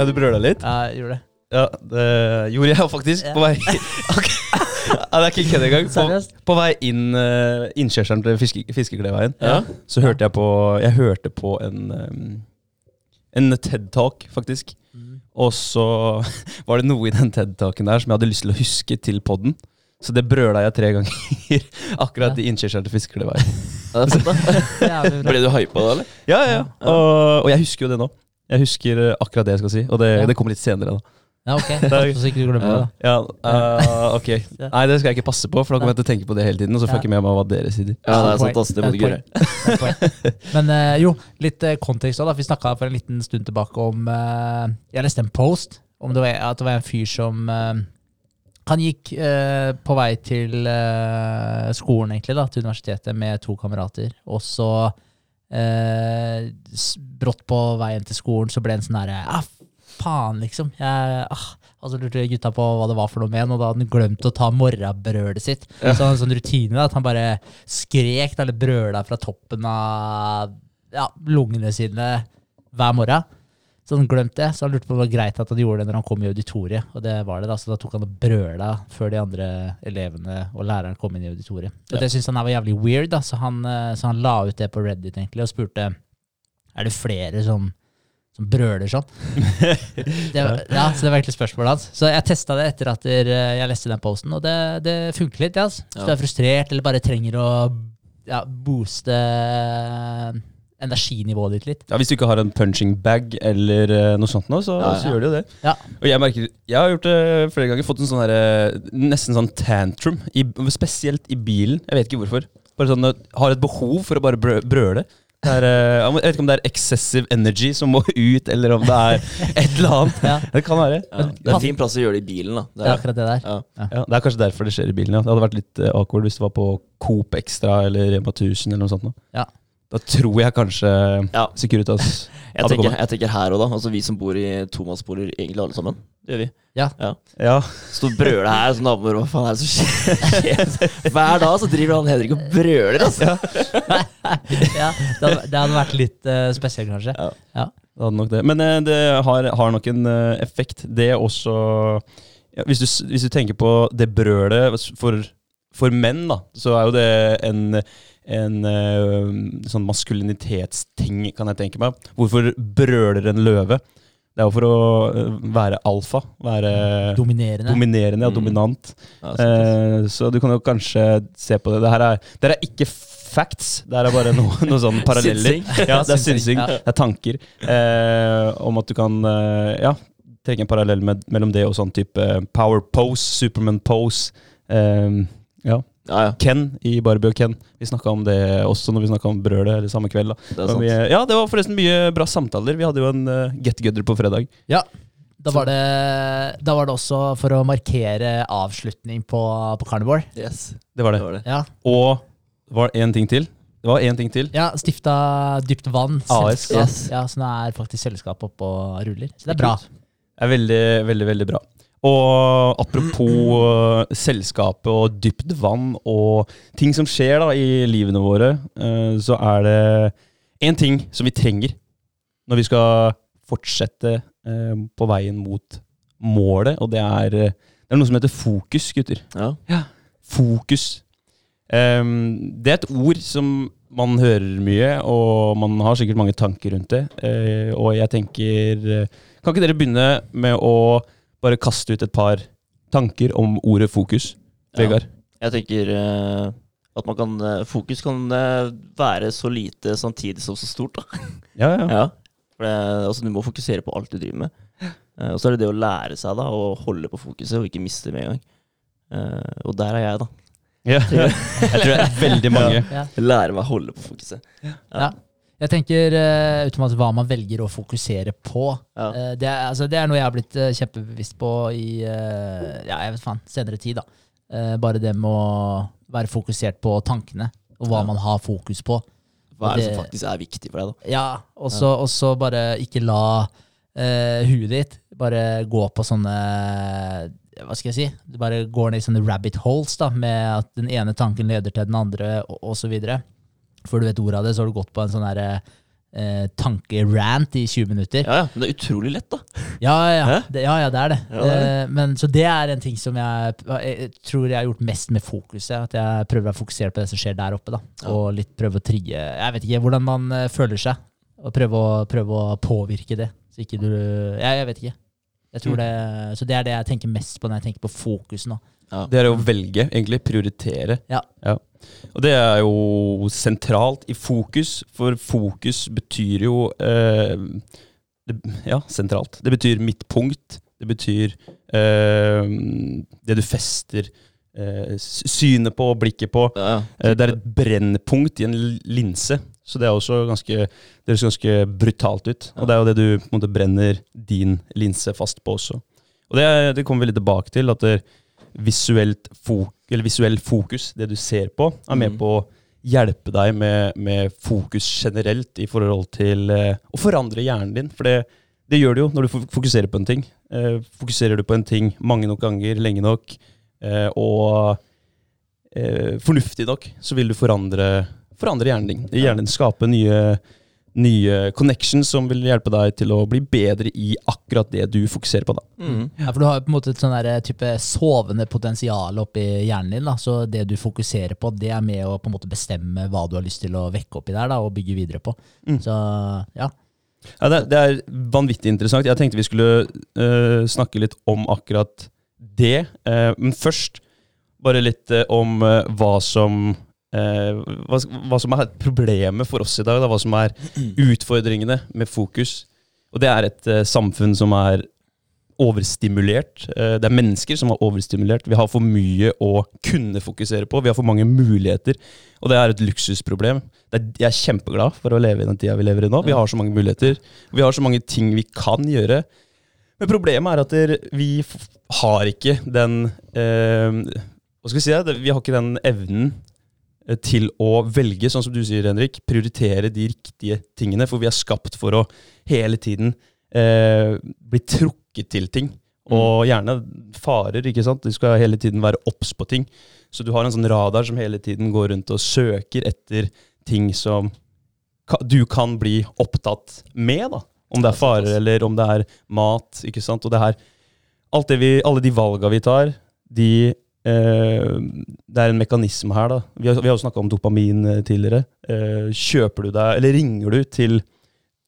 Ja, du brøla litt? Ja, jeg gjorde det. Ja, det gjorde jeg faktisk. Ja. På vei okay. ja, Det er ikke kødd engang. På, på vei inn uh, innkjørselen til fiske, Fiskekleveien, Ja. så hørte jeg på Jeg hørte på en um, En TED-talk, faktisk. Mm. Og så var det noe i den TED-talken der som jeg hadde lyst til å huske til podden. Så det brøla jeg tre ganger akkurat i innkjørselen til Fiskekleveien. Ble du hypa da, eller? Ja, ja, ja. Og, og jeg husker jo det nå. Jeg husker eh, akkurat det jeg skal si, og det, Ja. det kommer litt senere. da Ja, ok. Takk så ikke du glemmer det, da. Ja, eh, ok Nei, det skal jeg ikke passe på, for da kommer jeg til å tenke på det hele tiden. Og så får jeg Ja. ikke med meg hva dere sier. Ja, det er sant, ass. Det må du ikke gjøre. Det er et poeng. Men eh, jo, litt eh, kontekst òg. Vi snakka for en liten stund tilbake om eh, Jeg leste en post om det var, at det var en fyr som eh, Han gikk eh, på vei til eh, skolen, egentlig, da, til universitetet med to kamerater. Og så eh, brått på veien til skolen så ble det en sånn herre ah, faen, liksom. Jeg, ah. Og så lurte gutta på hva det var for noe med han, og da hadde han glemt å ta morrabrølet sitt. Så han hadde en sånn rutine da, at han bare skrek eller brøla fra toppen av ja, lungene sine hver morgen. Så han glemte det, så han lurte på om det var greit at han gjorde det når han kom i auditoriet. Og det var det da, så da tok han og brøla før de andre elevene og læreren kom inn i auditoriet. Og det syntes han var jævlig weird, da, så han, eh, så han la ut det på Reddit egentlig og spurte er det flere som, som brøler sånn. Det, ja, så det var egentlig spørsmålet hans. Så jeg testa det etter at eh, jeg leste den posten, og det, det funker litt. Ja, altså. Hvis du er frustrert eller bare trenger å ja, booste energinivået ditt litt. Ja, Hvis du ikke har en punching bag eller eh, noe sånt, nå, så, Ja, så gjør det jo det. Ja. Og jeg merker, jeg har gjort det flere ganger, fått en sånn der, nesten sånn tantrum, i, spesielt i bilen. Jeg vet ikke hvorfor. Bare sånn, har et behov for å bare brø brøle. Det er, eh, jeg vet ikke om det er excessive energy som må ut, eller om det er et eller annet. Ja, Det kan være. Ja. Det er en fin plass å gjøre det i bilen, da. det er akkurat det der. Ja. Ja, Det er kanskje derfor det skjer i bilen. Ja. Det hadde vært litt eh, awkward hvis det var på Coop Extra eller Rema 1000 eller noe sånt. nå. Ja. Da tror jeg kanskje Ja. Securitas Jeg hadde tenker, kommet. jeg tenker her og da. Altså vi som bor i tomannsboliger, egentlig alle sammen. Det gjør vi. Ja. ja. ja. Så brøle her som naboer. Hva faen er det som skjer? Hver dag så driver han Henrik og brøler, altså. ja, det, hadde, det hadde vært litt uh, spesielt, kanskje. Det hadde nok det. Men uh, det har, har nok en uh, effekt. Det også ja, hvis, du, hvis du tenker på det brølet for, for menn, da, så er jo det en, en eh, sånn maskulinitetsting, kan jeg tenke meg. Hvorfor brøler en løve? Det er jo for å eh, være alfa. Være Dominerende. dominerende og Mm. dominant. Ja. Eh, så du kan jo kanskje se på det. Det her er, det her er ikke facts, det her er bare noe, noe sånn paralleller. Ja, det er Synsing, synsing. ja. Det er tanker. Eh, om at du kan eh, ja, trekke en parallell med, mellom det og sånn type power pose, Superman pose. Eh, ja. Ja, ja. Ken i Barbie og Ken. Vi snakka om det også når vi snakka om brølet eller samme kveld. Da. Det er mye, ja, det var forresten mye bra samtaler. Vi hadde jo en uh, get together på fredag. Ja. Da var, det, da var det også for å markere avslutning på, på Carnivore. Yes, Det var det. det var det. Ja, Og det var én ting til. Det var én ting til. ja Stifta Dypt Vann. AS, yes. Ja, så nå er faktisk selskapet oppe og ruller. Så det er bra. Det er veldig, veldig, veldig bra. Og apropos eh, selskapet og dypt vann og ting som skjer da i livene våre, eh, så er det én ting som vi trenger når vi skal fortsette eh, på veien mot målet, og det er, det er noe som heter fokus, gutter. Ja. Fokus. Ehm, det er et ord som man hører mye, og man har sikkert mange tanker rundt det. Eh, og jeg tenker Kan ikke dere begynne med å bare kaste ut et par tanker om ordet fokus? Ja. Vegard? Jeg tenker uh, at man kan uh, Fokus kan uh, være så lite samtidig som så stort, da. Ja, ja. Ja. For det, altså, du må fokusere på alt du driver med. Og så er det det å lære seg da, å holde på fokuset og ikke miste det med en gang. Eh, og der er jeg, da. ja. Jeg tror det er veldig mange. Ja. Lære meg å holde på fokuset. Ja. Jeg tenker uh, automatisk hva man velger å fokusere på. Ja. Uh, det, er, altså, det er noe jeg har blitt uh, kjempebevisst på i eh, ja, jeg vet faen, senere tid. da. Eh, bare det med å være fokusert på tankene, og hva Ja. man har fokus på. Hva er det Det- som faktisk er viktig for deg, da? Ja, og så og bare ikke la eh, huet ditt bare gå på sånne Hva skal jeg si? Du bare går ned i sånne rabbit holes, da, med at den ene tanken leder til den andre, og, og så videre. Før du vet ordet av det, så har du gått på en sånn derre eh, tankerant i 20 minutter. Ja, ja, men det er utrolig lett, da. Ja, ja, det, ja, ja, det er det. Ja, det er det. Eh, men, så det er en ting som jeg, jeg tror jeg har gjort mest med fokuset. At jeg prøver å fokusere på det som skjer der oppe. da. Ja. Og litt prøve å trigge Jeg vet ikke hvordan man eh, føler seg. Og prøve å, prøve å påvirke det. Så ikke du Jeg, jeg vet ikke. Jeg tror Mm. det, så det er det jeg tenker mest på når jeg tenker på fokus nå. Ja. Det er å velge, egentlig. Prioritere. Ja. Ja. Og det er jo sentralt i fokus, for fokus betyr jo eh, det, Ja, sentralt. Det betyr midtpunkt. Det betyr eh, det du fester eh, synet på og blikket på. Ja, ja. Eh, det er et brennpunkt i en linse. Så det er også ganske, det høres ganske brutalt ut. Og det er jo det du på en måte brenner din linse fast på også. Og det, det kommer vi litt tilbake til, at det fok eller visuell fokus, det du ser på, er med Mhm. på å hjelpe deg med, med fokus generelt i forhold til eh, å forandre hjernen din. For det, det gjør du jo når du fokuserer på en ting. Eh, fokuserer du på en ting mange nok ganger, lenge nok, eh, og eh, fornuftig nok, så vil du forandre, forandre hjernen din. Hjernen din skape nye, nye connections som vil hjelpe deg til å bli bedre i akkurat det du fokuserer på. da. Mm. Ja, for du har jo på en måte et sånn type sovende potensial oppi hjernen din. da, Så det du fokuserer på, det er med å på en måte bestemme hva du har lyst til å vekke oppi der da, og bygge videre på. Mm. Så ja. Ja, det, det er vanvittig interessant. Jeg tenkte vi skulle uh, snakke litt om akkurat det. Uh, men først bare litt uh, om eh, hva som eh, hva, hva som er problemet for oss i dag. Da, hva som er utfordringene med fokus. Og det er et eh, samfunn som er overstimulert. Eh, det er mennesker som er overstimulert. Vi har for mye å kunne fokusere på. Vi har for mange muligheter. Og det er et luksusproblem. Det er, jeg er kjempeglad for å leve i den tida vi lever i nå. Vi har så mange muligheter. Vi har så mange ting vi kan gjøre. Men problemet er at der, vi har ikke den eh, Hva skal vi si? Det- Vi har ikke den evnen til å velge, sånn som du sier, Henrik, prioritere de riktige tingene. For vi er skapt for å hele tiden eh, bli trukket til ting. Og gjerne farer, ikke sant. Du skal hele tiden være obs på ting. Så du har en sånn radar som hele tiden går rundt og søker etter ting som du kan bli opptatt med, da. Om det er farer, eller om det er mat, ikke sant. Og det her alt det vi, Alle de valga vi tar, de eh, Det er en mekanisme her, da. Vi har, vi har jo snakka om dopamin eh, tidligere. Eh, kjøper du deg, eller ringer du til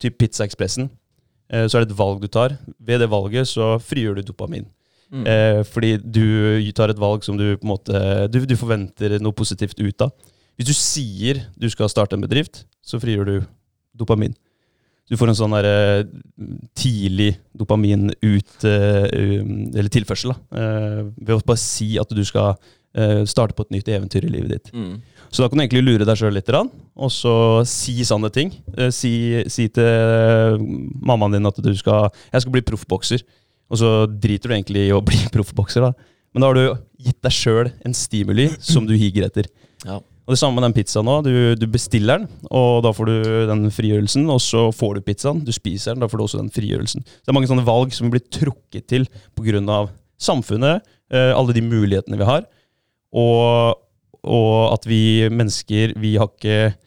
typ Pizzaekspressen, eh, så er det et valg du tar. Ved det valget så frigjør du dopamin. Mm. Eh, fordi du tar et valg som du på en måte du, du forventer noe positivt ut av. Hvis du sier du skal starte en bedrift, så frigjør du dopamin. Du får en sånn der, eh, tidlig dopamin ut eh, um, Eller tilførsel, da. Eh, ved å bare si at du skal starte på et nytt eventyr i livet ditt. Mm. Så da kan du egentlig lure deg sjøl litt, og så si sanne ting. Si, si til mammaen din at du skal Jeg skal bli proffbokser. Og så driter du egentlig i å bli proffbokser, da. Men da har du gitt deg sjøl en stimuli som du higer etter. Ja. Og det samme med den pizzaen òg. Du, du bestiller den, og da får du den frigjørelsen. Og så får du pizzaen, du spiser den, da får du også den frigjørelsen. Det er mange sånne valg som blir trukket til pga. samfunnet, eh, alle de mulighetene vi har. Og, og at vi mennesker, vi har ikke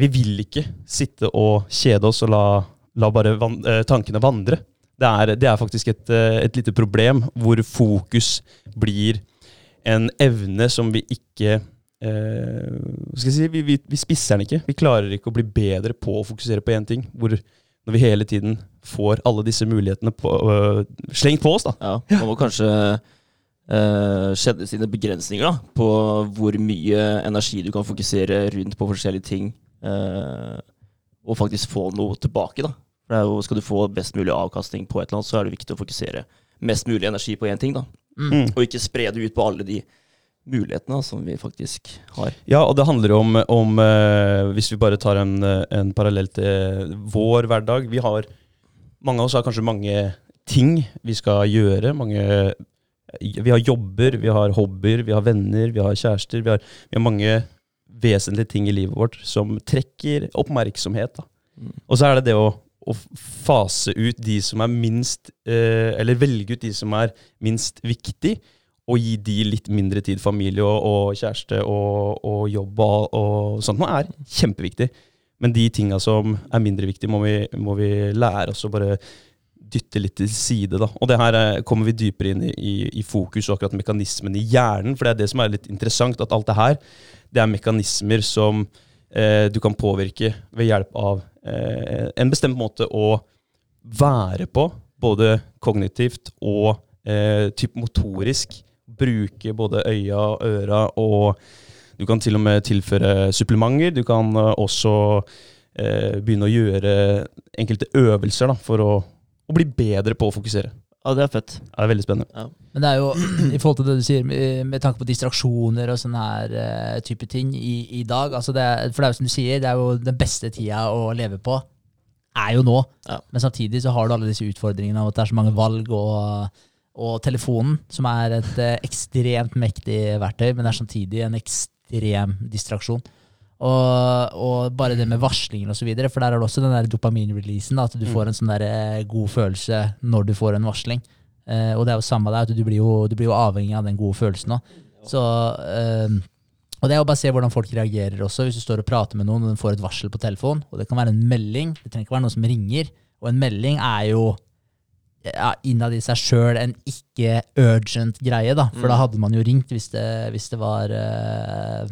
Vi vil ikke sitte og kjede oss og la, la bare van, eh, tankene vandre. Det er, det er faktisk et, eh, et lite problem hvor fokus blir en evne som vi ikke skal jeg si, vi, vi, vi spisser den ikke. Vi klarer ikke å bli bedre på å fokusere på én ting. Hvor, når vi hele tiden får alle disse mulighetene på, øh, slengt på oss. da. Ja, man må kanskje øh, kjenne sine begrensninger da, på hvor mye energi du kan fokusere rundt på forskjellige ting, øh, og faktisk få noe tilbake. da. For det er jo, Skal du få best mulig avkastning på et eller annet, så er det viktig å fokusere mest mulig energi på én ting. da. Mm. Og ikke spre det ut på alle de mulighetene som vi faktisk har. Ja, og det handler om, om eh, Hvis vi bare tar en, en parallell til vår hverdag Vi har Mange av oss har kanskje mange ting vi skal gjøre. Mange, vi har jobber, vi har hobbyer, vi har venner, vi har kjærester. Vi har, vi har mange vesentlige ting i livet vårt som trekker oppmerksomhet. Mm. Og så er det det å, å fase ut de som er minst eh, Eller velge ut de som er minst viktig, og gi de litt mindre tid. Familie og, og kjæreste og, og jobb og, og sånt. noe, er kjempeviktig. Men de tinga som er mindre viktige, må vi, må vi lære oss å bare dytte litt til side. da. Og det her eh, kommer vi dypere inn i, i, i fokus og akkurat mekanismen i hjernen. For det er det som er litt interessant, at alt det her det er mekanismer som eh, du kan påvirke ved hjelp av eh, en bestemt måte å være på. Både kognitivt og eh, typ motorisk. Bruke både øya, øra og Du kan til og med tilføre supplementer. Du kan eh, også eh, begynne å gjøre enkelte øvelser da, for å, å bli bedre på å fokusere. Ja, det er fett. Ja, det er veldig spennende. Men det er jo, i forhold til det du sier, med tanke på distraksjoner og sånne her eh, type ting i, i dag altså det er, For det er jo som du sier, det er jo den beste tida å leve på, er jo nå. Ja. Men samtidig så har du alle disse utfordringene av at det er så mange valg, og, og telefonen, som er et eh, ekstremt mektig verktøy, men er samtidig en ekstrem distraksjon. Og, og bare det med varslinger videre, for der er det også den der dopaminreleasen, at du får en sånn der eh, god følelse når du får en varsling. Eh, og det er jo samme der, at du blir jo, du blir jo avhengig av den gode følelsen òg. Eh, Og det er jo bare å se hvordan folk reagerer også, hvis du står og prater med noen og den får et varsel på telefonen, og det kan være en melding, det trenger ikke være noen som ringer, og en melding er jo ja, innad i seg sjøl en ikke urgent greie, da. For da hadde man jo ringt hvis det, hvis det var uh,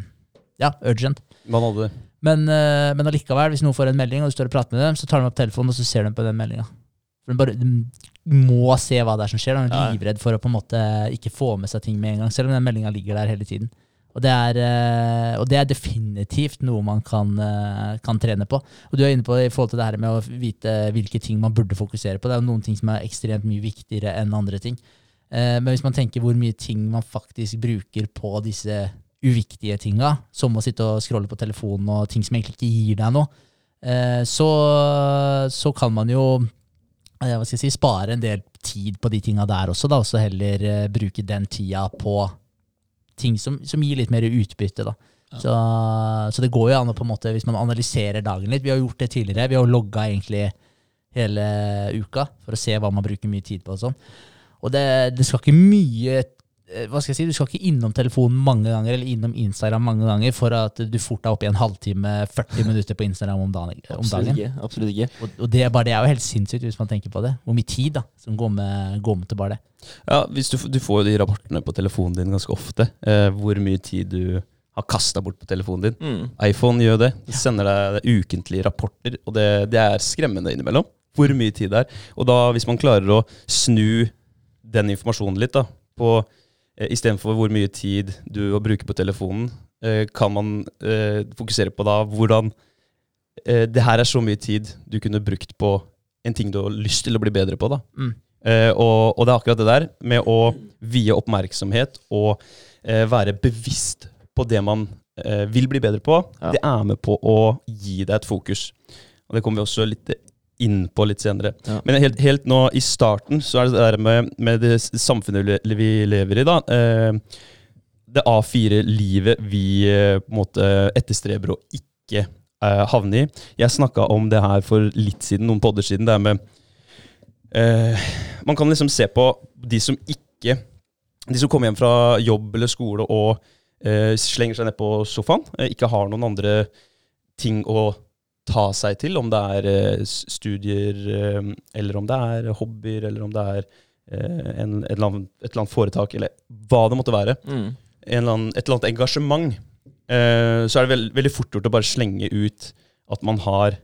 ja, urgent. Man hadde Men, uh, men allikevel, hvis noen får en melding, og du står og prater med dem, så tar de opp telefonen, og så ser de på den meldinga. For de bare de må se hva det er som skjer. De er livredd for å på en måte ikke få med seg ting med en gang, selv om den meldinga ligger der hele tiden. Og det, er, eh, og det er definitivt noe man kan, eh, kan trene på. Og du er inne på det i forhold til det her med å vite hvilke ting man burde fokusere på. Det er jo noen ting som er ekstremt mye viktigere enn andre ting. Eh, Men hvis man tenker hvor mye ting man faktisk bruker på disse uviktige tinga, som å sitte og scrolle på telefonen og ting som egentlig ikke gir deg noe, så, så kan man jo si, spare en del tid på de tinga der også, da, og så heller bruke den tida på ting som, som gir litt mer utbytte. da. Så, så det går jo an å på en måte, hvis man analyserer dagen litt Vi har gjort det tidligere. Vi har logga egentlig hele uka for å se hva man bruker mye tid på. og sånn. Og det, det skal ikke mye hva skal jeg si, Du skal ikke innom telefonen mange ganger eller innom Instagram mange ganger for at du fort er oppe i en halvtime, 40 minutter på Instagram om dagen. Om Absolutt ikke. Absolutt ikke. Og, og det, er bare det er jo helt sinnssykt hvis man tenker på det. Hvor mye tid da, som går med, går med til bare det. Ja, hvis du, du får jo de rapportene på telefonen din ganske ofte. Eh, hvor mye tid du har kasta bort på telefonen din. Mm. iPhone gjør det. De sender deg ukentlige rapporter, og det, det er skremmende innimellom. Hvor mye tid det er. Og da, hvis man klarer å snu den informasjonen litt, da, på eh, istedenfor hvor mye tid du bruker på telefonen, eh, kan man eh, fokusere på da hvordan eh, Det her er så mye tid du kunne brukt på en ting du har lyst til å bli bedre på. da. Mm. Eh, og, og det er akkurat det der med å vie oppmerksomhet og eh, være bevisst på det man eh, vil bli bedre på. Ja. Det er med på å gi deg et fokus. Og det kommer vi også litt inn på litt senere. Ja. Men helt, helt nå i starten så er det det der med, med det samfunnet vi- vi lever i, da. Eh, det A4-livet vi eh, på en måte etterstreber å ikke eh, havne i. Jeg snakka om det her for litt siden, noen podder siden. Det er med eh, Man kan liksom se på de som ikke De som kommer hjem fra jobb eller skole og eh, slenger seg ned på sofaen, eh, ikke har noen andre ting å ta seg til, om det er eh, studier, eh, eller om det er hobbyer, eller om det er eh, en, et, eller annet, et eller annet foretak, eller hva det måtte være. Mm. Eller annen, et eller annet engasjement, så er det veld, veldig fort gjort å bare slenge ut at man har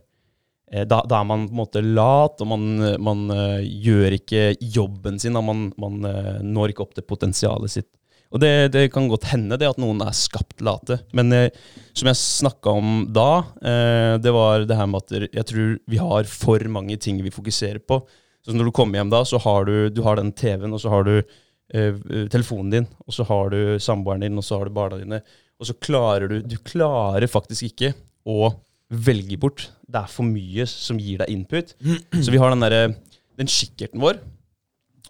da, da er man på en måte lat, og man, man uh, gjør ikke jobben sin, man, man uh, når ikke opp til potensialet sitt. Og det, det kan godt hende det at noen er skapt late, men eh, som jeg snakka om da, eh, det var det her med at jeg tror vi har for mange ting vi fokuserer på. Så når du kommer hjem da, så har du, du har den TV-en, og så har du eh, telefonen din, og så har du samboeren din, og så har du barna dine. Og så klarer du Du klarer faktisk ikke å velge bort. Det er for mye som gir deg input. Så vi har den der, Den kikkerten vår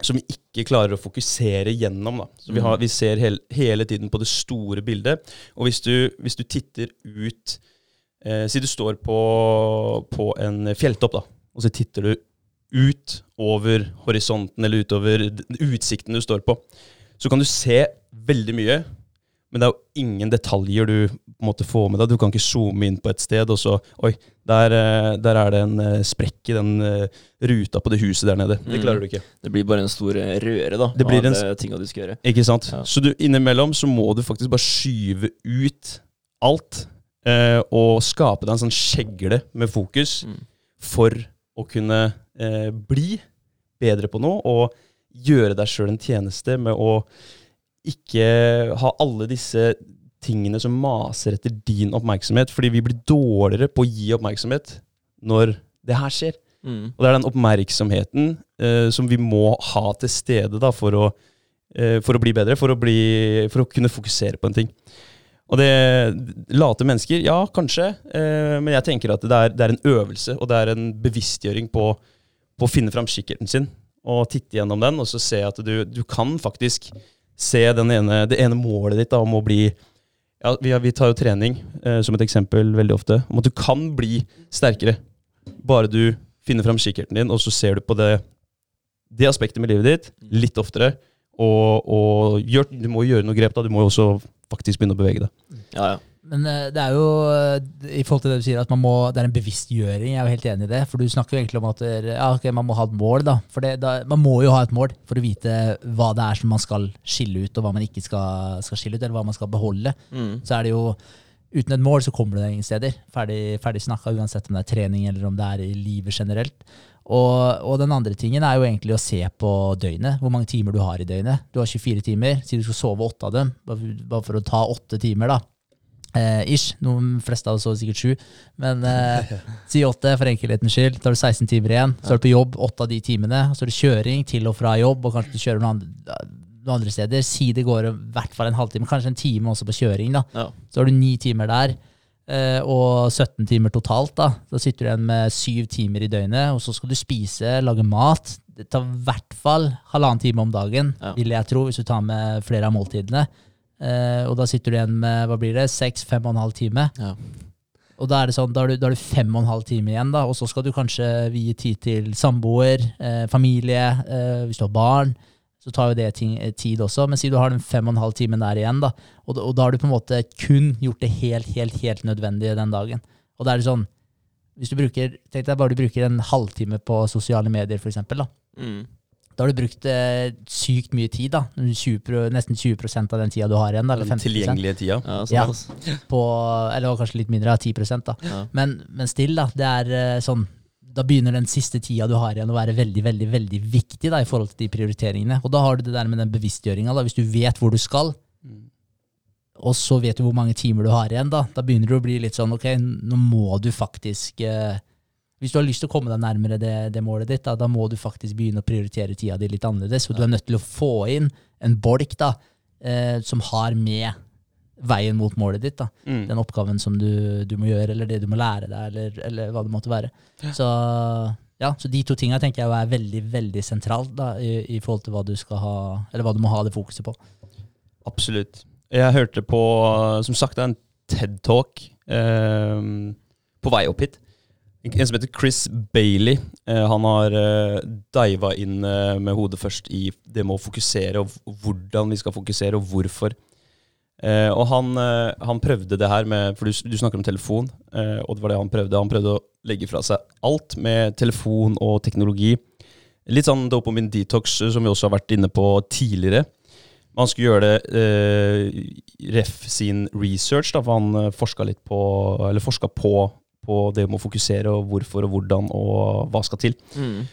som vi ikke klarer å fokusere gjennom. Da. Så vi, har, vi ser hel, hele tiden på det store bildet. Og hvis du, hvis du titter ut eh, Si du står på, på en fjelltopp, da, og så titter du ut over horisonten eller utover utsikten du står på, så kan du se veldig mye, men det er jo ingen detaljer du måtte måte få med deg. Du kan ikke zoome inn på et sted, og så Oi, der, eh, der er det en eh, sprekk i den eh, ruta på det huset der nede. Det Mm. klarer du ikke. Det blir bare en stor røre da, Det blir av en- tinga du skal gjøre. Ikke sant? Ja. Så du, innimellom så må du faktisk bare skyve ut alt, eh, og skape deg en sånn skjegle med fokus Mm. for å kunne eh, bli bedre på noe, og gjøre deg sjøl en tjeneste med å ikke ha alle disse tingene som maser etter din oppmerksomhet, fordi vi blir dårligere på å gi oppmerksomhet når det her skjer. Mm. Og det er den oppmerksomheten eh, som vi må ha til stede da, for, å, eh, for å bli bedre, for å, bli, for å kunne fokusere på en ting. Og det Late mennesker, ja, kanskje, eh, men jeg tenker at det er, det er en øvelse, og det er en bevisstgjøring på, på å finne fram kikkerten sin, og titte gjennom den, og så se at du, du kan faktisk se ene, det ene målet ditt da, om å bli ja, vi, vi tar jo trening eh, som et eksempel veldig ofte, om at du kan bli sterkere. Bare du finner fram kikkerten din, og så ser du på det, det aspektet med livet ditt litt oftere. Og, og gjør, du må gjøre noe grep, da. Du må jo også faktisk begynne å bevege deg. Ja, ja. Men eh, det er jo, eh, i forhold til det du sier, at man må, det er en bevisstgjøring. Jeg er jo helt enig i det. For du snakker jo egentlig om at ja, okay, man må ha et mål. da. For det, da, Man må jo ha et mål for å vite hva det er som man skal skille ut, og hva man ikke skal, skal skille ut, eller hva man skal beholde. Mm. Så er det jo Uten et mål så kommer du deg ingen steder. Ferdig, ferdig snakka, uansett om det er trening eller om det er i livet generelt. Og, og den andre tingen er jo egentlig å se på døgnet. Hvor mange timer du har i døgnet. Du har 24 timer. Si du skal sove åtte av dem, bare for å ta åtte timer, da. Eh, ish. Noen fleste av oss sover sikkert sju. Men eh, si åtte for enkelhetens skyld. Da har du 16 timer igjen. Så er du på jobb åtte av de timene. Så er det kjøring til og fra jobb, og kanskje du kjører noen andre, noen andre steder. Si det går i hvert fall en halvtime, kanskje en time også på kjøring. da. Ja. Så har du ni timer der, eh, og 17 timer totalt. Da Da sitter du igjen med syv timer i døgnet, og så skal du spise, lage mat. Det tar i hvert fall halvannen time om dagen, Ja. vil jeg tro, hvis du tar med flere av måltidene. Eh, og da sitter du igjen med hva blir det, seks, fem og en halv time. Ja. Og da er det sånn, da har du, da har du fem og en halv time igjen, da, og så skal du kanskje vie tid til samboer, eh, familie, eh, hvis du har barn. Så tar jo det ting, eh, tid også, men si du har den fem og en halv timen der igjen, da, og, og da har du på en måte kun gjort det helt, helt, helt nødvendige den dagen. Og da er det sånn, hvis du bruker, tenk deg bare du bruker en halvtime på sosiale medier, for eksempel, da. Mm. Da har du brukt eh, sykt mye tid, da. 20, nesten 20% av den tida du har igjen, da, eller Den tilgjengelige tida. Ja, Ja. på, eller kanskje litt mindre, 10 da. Ja. Men, men still, da. Det er eh, sånn Da begynner den siste tida du har igjen å være veldig veldig, veldig viktig da, i forhold til de prioriteringene. Og da har du det der med den bevisstgjøringa. Hvis du vet hvor du skal, og så vet du hvor mange timer du har igjen, da, da begynner det å bli litt sånn ok, nå må du faktisk eh, Hvis du har lyst til å komme deg nærmere det, det målet ditt, da, da må du faktisk begynne å prioritere tida di litt annerledes. Og du er nødt til å få inn en bolk da, eh, som har med veien mot målet ditt. da Mm. den oppgaven som du, du må gjøre, eller det du må lære deg, eller, eller hva det måtte være. Så, ja, så de to tinga tenker jeg er veldig veldig sentralt da, i, i forhold til hva du skal ha, eller hva du må ha det fokuset på. Absolutt. Jeg hørte på, som sagt, en TED-talk eh, på vei opp hit. En som heter Chris Bailey. Eh, han har eh, diva inn eh, med hodet først i det med å fokusere, og hvordan vi skal fokusere, og hvorfor. Og han, han prøvde det her med For du, du snakker om telefon, og det var det han prøvde. Han prøvde å legge fra seg alt med telefon og teknologi. Litt sånn dopamin detox, som vi også har vært inne på tidligere. Han skulle gjøre det eh, ref sin research, da, for han forska på Eller forska på, på det med å fokusere, og hvorfor og hvordan og hva skal til. Mm.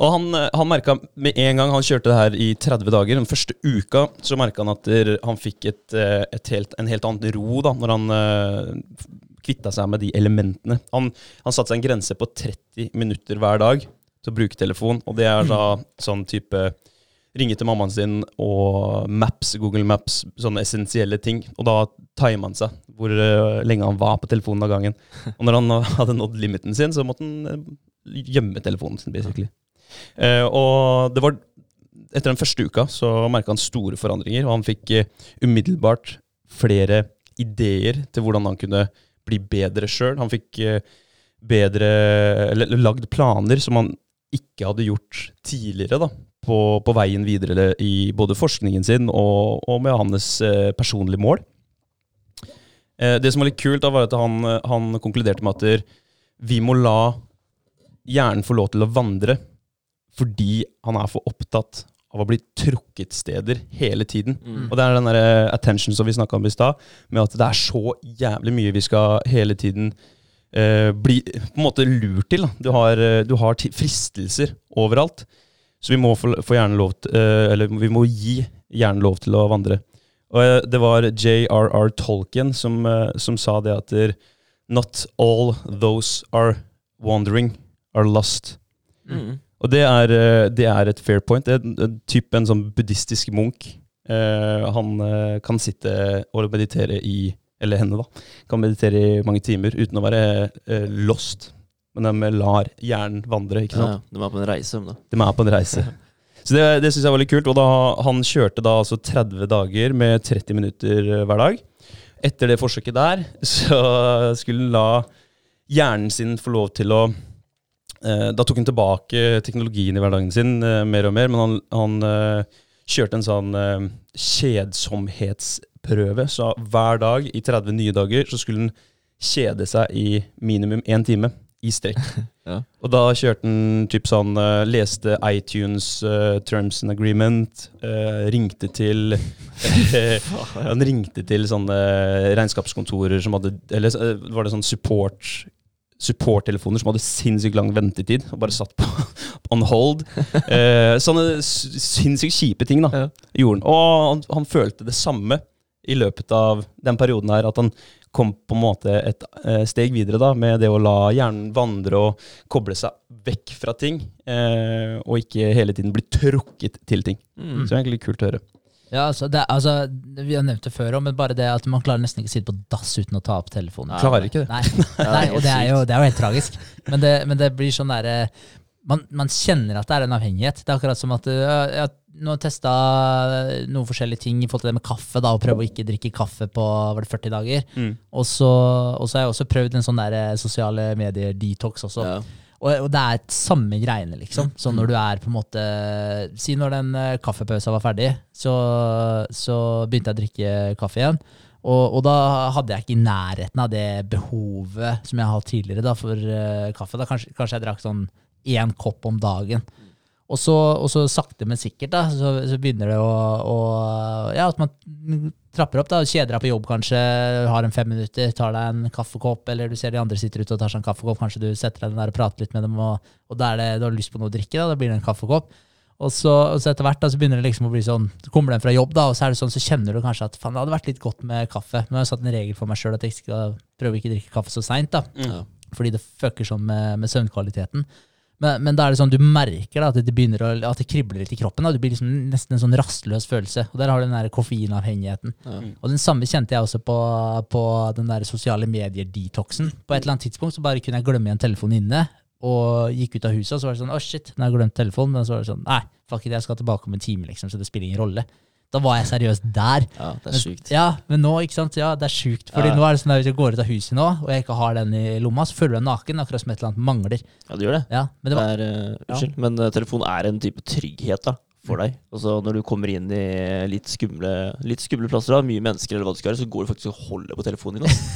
Og han, eh, han merka med en gang han kjørte det her i 30 dager, den første uka, så merka han at der, han fikk et, eh, et helt, en helt annen ro da, når han uh, kvitta seg med de elementene. Han, han satte seg en grense på 30 minutter hver dag til å bruke telefon, og det er da sånn type ringe til mammaen sin og Maps, Google Maps, sånne essensielle ting. Og da timer han seg hvor eh, lenge han var på telefonen av gangen. Og når han hadde nådd limiten sin, så måtte han eh, gjemme telefonen sin, basically. Eh, og det var Etter den første uka så merka han store forandringer, og han fikk umiddelbart flere ideer til hvordan han kunne bli bedre sjøl. Han fikk bedre eller lagd planer som han ikke hadde gjort tidligere, da. På, på veien videre i både forskningen sin og, og med hans eh, personlige mål. Eh, det som var litt kult, da var at han, eh, han konkluderte med at vi må la hjernen få lov til å vandre fordi han er for opptatt av å bli trukket steder hele tiden. Mm. Og det er den der attention som vi snakka om i stad, med at det er så jævlig mye vi skal hele tiden eh, bli på en måte lurt til. Da. Du har, du har fristelser overalt. Så vi må få, få lov til, eh, eller vi må gi hjernen lov til å vandre. Og eh, det var J.R.R. Tolkien som, eh, som sa det at Not all those are wandering are lost. Mm. Og det er, det er et fair point. Det er en- typ en sånn buddhistisk munk. Eh, han kan sitte og meditere i Eller henne, da. Kan meditere i mange timer uten å være eh, lost. Men de lar hjernen vandre, ikke sant. ja. De er på en reise, da. De er på en reise. Så det, det syns jeg var litt kult. Og da, han kjørte da altså 30 dager med 30 minutter eh, hver dag. Etter det forsøket der, så skulle han la hjernen sin få lov til å eh, Da tok han tilbake teknologien i hverdagen sin eh, mer og mer, men han, han eh, kjørte en sånn eh, kjedsomhetsprøve. Så hver dag i 30 nye dager så skulle han kjede seg i minimum én time i strekk. Ja. Og da kjørte han typ sånn uh, Leste iTunes uh, Terms and Agreement. Uh, ringte til Han ringte til sånne regnskapskontorer som hadde Eller var det sånn support supporttelefoner som hadde sinnssykt lang ventetid, og bare satt på on hold. Eh, sånne sinnssykt kjipe ting da, Ja. gjorde han. Og han, han følte det samme i løpet av den perioden her, at han kom på en måte et eh, steg videre da, med det å la hjernen vandre og koble seg vekk fra ting, eh, og ikke hele tiden bli trukket til ting. Mm. Så det er egentlig kult å høre. Ja, altså, det, altså, Vi har nevnt det før òg, men bare det at man klarer nesten ikke å sitte på dass uten å ta opp telefonen. Klarer ikke det. Nei, nei og det er, jo, det er jo helt tragisk. Men det, men det blir sånn derre man, man kjenner at det er en avhengighet. Det er akkurat som at uh, jeg nå testa noen forskjellige ting i forhold til det med kaffe. da, og Prøve å ikke drikke kaffe på var det 40 dager. Mm. Og så, har jeg også prøvd en sånn der eh, sosiale medier-detox også. Ja. Og, og det er et samme greiene, liksom. Så når du er på en måte Si når den kaffepausen kaffepausa var ferdig, så, så begynte jeg å drikke kaffe igjen. Og, og da hadde jeg ikke i nærheten av det behovet som jeg har hatt tidligere da, for uh, kaffe. Da kanskje, kanskje jeg drakk sånn én kopp om dagen. Og så, og så sakte, men sikkert da, så, så begynner det å, å Ja, at man trapper opp. da, Kjeder deg på jobb kanskje, har en fem minutter, tar deg en kaffekopp, eller du ser de andre sitter ute og tar seg en kaffekopp, kanskje du setter deg der og prater litt med dem, og, og da det, du har lyst på noe å drikke, da, da blir det en kaffekopp. Og så, og så etter hvert da, så begynner det liksom å bli sånn, så kommer den fra jobb, da, og så er det sånn, så kjenner du kanskje at faen, det hadde vært litt godt med kaffe. Nå har jeg satt en regel for meg sjøl at jeg skal prøve ikke å drikke kaffe så seint, da Ja. fordi det fucker sånn med, med søvnkvaliteten. Men, men da er det sånn, du merker da, at det begynner å, at det kribler litt i kroppen. Da. Du blir liksom nesten en sånn rastløs følelse. Og der har du den der koffeinavhengigheten. Ja. Og den samme kjente jeg også på, på den der sosiale medier-detoxen. På et eller annet tidspunkt så bare kunne jeg glemme igjen telefonen inne, og gikk ut av huset, og så var det sånn, å shit, nå har jeg glemt telefonen. Men så var det sånn, nei, fuck it, jeg skal tilbake om en time, liksom, så det spiller ingen rolle. Da var jeg seriøst der. ja, det er Men- sjukt. Ja, men nå, ikke sant? Ja, det er sjukt. Fordi Ja. nå er det sånn at hvis jeg går ut av huset nå, og jeg ikke har den i lomma, så føler jeg meg naken, akkurat som et eller annet mangler. Ja, det gjør det. Ja, men det var, Det er, uh, unnskyld, men uh, telefon er en type trygghet da, for deg. Altså Når du kommer inn i litt skumle, litt skumle plasser, da, mye mennesker, eller hva det skal være, så går du faktisk og holder på telefonen din. Altså.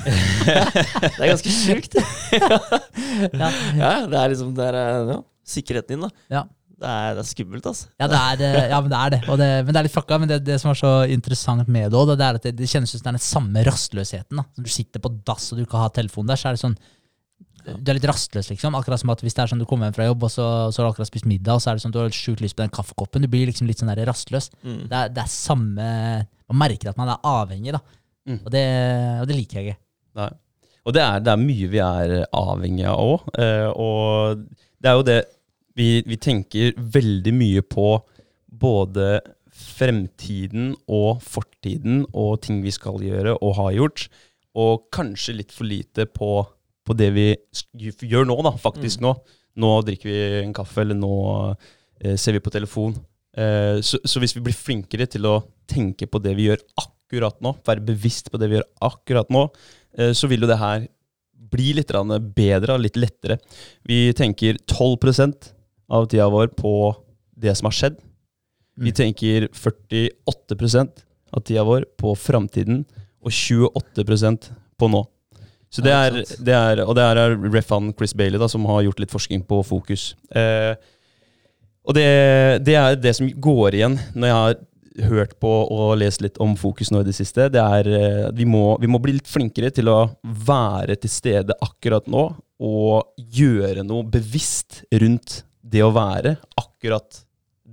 det er ganske sjukt. ja, ja, det er liksom det er, eh, ja, sikkerheten din, da. ja. Det er, det er skummelt, altså. Ja, det er, det- ja, men det er det. Det men det er litt fucka. Men det, det som er så interessant med det òg, det er at det, det kjennes ut som det er den samme rastløsheten. da. Når du sitter på dass og du ikke har telefonen der, så er det sånn Du er litt rastløs, liksom. Akkurat som at hvis det er sånn du kommer hjem fra jobb, og så, så har du akkurat spist middag, og så er det sånn du har sjukt lyst på den kaffekoppen. Du blir liksom litt sånn der rastløs. Mm. Det er, det er samme Man merker at man er avhengig, da. Mm. Og, det, og det liker jeg ikke. Nei. Og det er, det er mye vi er avhengig av òg. og det er jo det vi, vi tenker veldig mye på både fremtiden og fortiden og ting vi skal gjøre og har gjort. Og kanskje litt for lite på, på det vi gjør nå, da, faktisk nå. Nå drikker vi en kaffe, eller nå eh, ser vi på telefon. Eh, så, så hvis vi blir flinkere til å tenke på det vi gjør akkurat nå, være bevisst på det vi gjør akkurat nå, eh, så vil jo det her bli litt bedre og litt lettere. Vi tenker 12 av tida vår på det som har skjedd. Vi Mm. tenker 48% av tida vår på framtiden, og 28% på nå. Så det er, det er, og det er Refan Chris Bailey da, som har gjort litt forskning på fokus. Eh, og det, det er det som går igjen når jeg har hørt på og lest litt om fokus nå i det siste. Det er at vi vi må bli litt flinkere til å være til stede akkurat nå og gjøre noe bevisst rundt det å være akkurat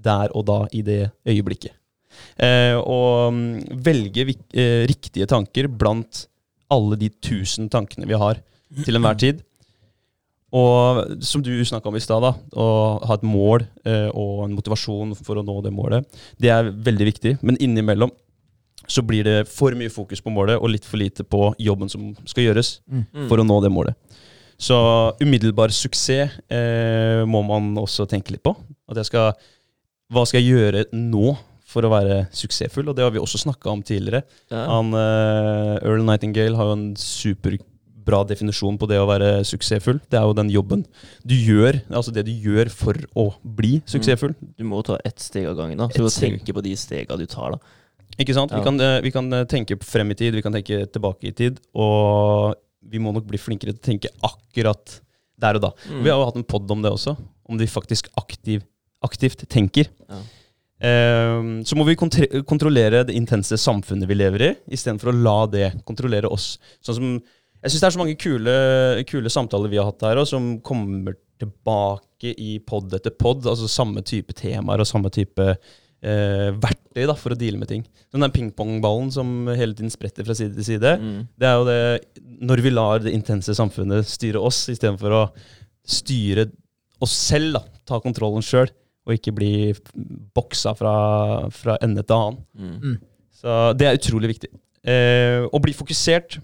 der og da i det øyeblikket. Eh, og mm, velge eh, riktige tanker blant alle de tusen tankene vi har til enhver tid. Og som du snakka om i stad, da, å ha et mål eh, og en motivasjon for å nå det målet, det er veldig viktig. Men innimellom så blir det for mye fokus på målet og litt for lite på jobben som skal gjøres Mm. for å nå det målet. Så umiddelbar suksess eh, må man også tenke litt på. Skal, hva skal jeg gjøre nå for å være suksessfull? Og det har vi også snakka om tidligere. Ja. Han, eh, Earl Nightingale har jo en superbra definisjon på det å være suksessfull. Det er jo den jobben du gjør, altså det du gjør for å bli suksessfull. Du må ta ett steg av gangen. da Så du må tenke på de stega du tar. da Ikke sant? Vi, kan, eh, vi kan eh, tenke frem i tid, vi kan tenke tilbake i tid, og vi må nok bli flinkere til å tenke akkurat der og da. Mm. Vi har jo hatt en pod om det også, om de faktisk aktiv, aktivt tenker. Ja. Eh, så må vi kontre kontrollere det intense samfunnet vi lever i, istedenfor å la det kontrollere oss. Sånn som, jeg syns det er så mange kule, kule samtaler vi har hatt her, og som kommer tilbake i pod etter pod. Altså samme type temaer og samme type eh, verktøy da, for å deale med ting. Den der pingpongballen som hele tiden spretter fra side til side. Mm. Det er jo det når vi lar det intense samfunnet styre oss, istedenfor å styre oss selv, da. Ta kontrollen sjøl, og ikke bli boksa fra, fra ende til annen. Mm. Så det er utrolig viktig. Eh, å bli fokusert,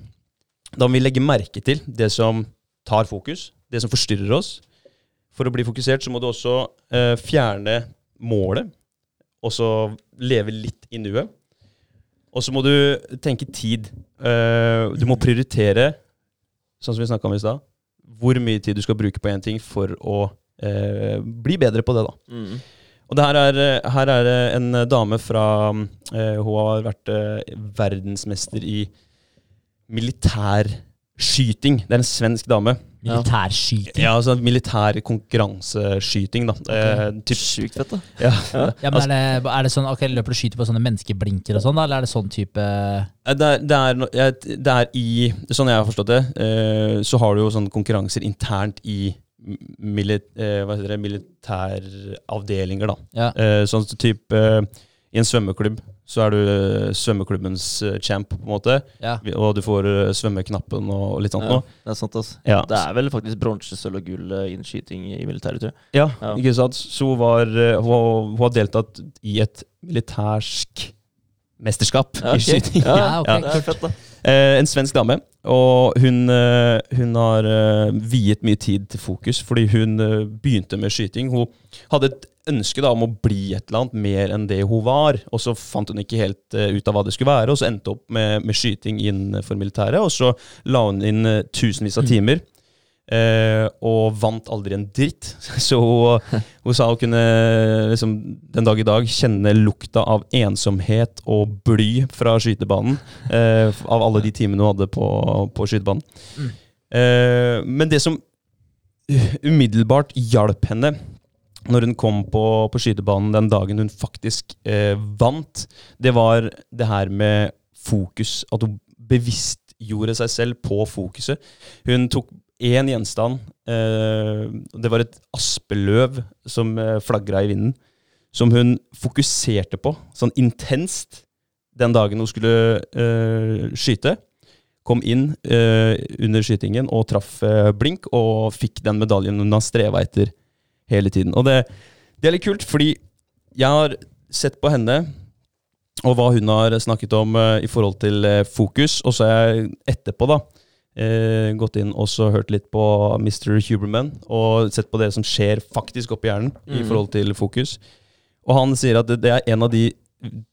da må vi legge merke til det som tar fokus, det som forstyrrer oss. For å bli fokusert så må du også eh, fjerne målet, og så leve litt i nuet. Og så må du tenke tid. Uh, du må prioritere, sånn som vi snakka om i stad, hvor mye tid du skal bruke på én ting for å uh, bli bedre på det. da. Mm. Og det her er, her er en dame fra eh, Hun har vært verdensmester i militærskyting. Det er en svensk dame. Militærskyting. Ja, altså militær konkurranseskyting, da. Eh, typ, Sjukt fett, da. ja. Ja, men er det, er det sånn, ok, Løper du og skyter på sånne menneskeblinker og sånn, da, eller er det sånn type Eh, Det er, det, er, det er i Sånn jeg har forstått det, eh, så har du jo sånne konkurranser internt i milit, eh, hva heter det, militæravdelinger, da. Ja. Eh, sånn type eh, I en svømmeklubb så er du eh, svømmeklubbens eh, champ, på en måte. Ja. Og du får eh, svømmeknappen og litt sånt Ja, noe. det er sant, altså. Ja. Det er vel faktisk bronse, sølv og gull Innskyting innen skyting i militæret, tror jeg. Ja, Ja. ikke sant? Så hun, var, hun, har- hun har deltatt i et militærsk mesterskap Ja, i skyting. Ja, Ja, ok, det er fett, da. Eh, en svensk dame, og hun, eh, hun har eh, viet mye tid til fokus, fordi hun begynte med skyting. Hun hadde et ønske da om å bli et eller annet mer enn det hun var, og så fant hun ikke helt ut av hva det skulle være, og så endte opp med, med skyting innenfor militæret, og så la hun inn tusenvis av timer. Eh, og vant aldri en dritt. Så hun, sa hun kunne liksom, den dag i dag kjenne lukta av ensomhet og bly fra skytebanen. Eh, av alle de timene hun hadde på, på skytebanen. Mm. Eh, men det som umiddelbart hjalp henne når hun kom på, på skytebanen den dagen hun faktisk eh, vant, det var det her med fokus. At hun bevisst gjorde seg selv på fokuset. Hun tok én gjenstand. Eh, det var et aspeløv som eh, flagra i vinden. Som hun fokuserte på sånn intenst den dagen hun skulle eh, skyte. Kom inn under skytingen og traff blink, og fikk den medaljen hun har streva etter hele tiden. Og det, det er litt kult, fordi jeg har sett på henne og hva hun har snakket om i forhold til fokus, og så er jeg etterpå da eh, gått inn og hørt litt på Mr. Huberman og sett på det som skjer faktisk oppi hjernen i Mhm. forhold til fokus. Og han sier at det, det er en av de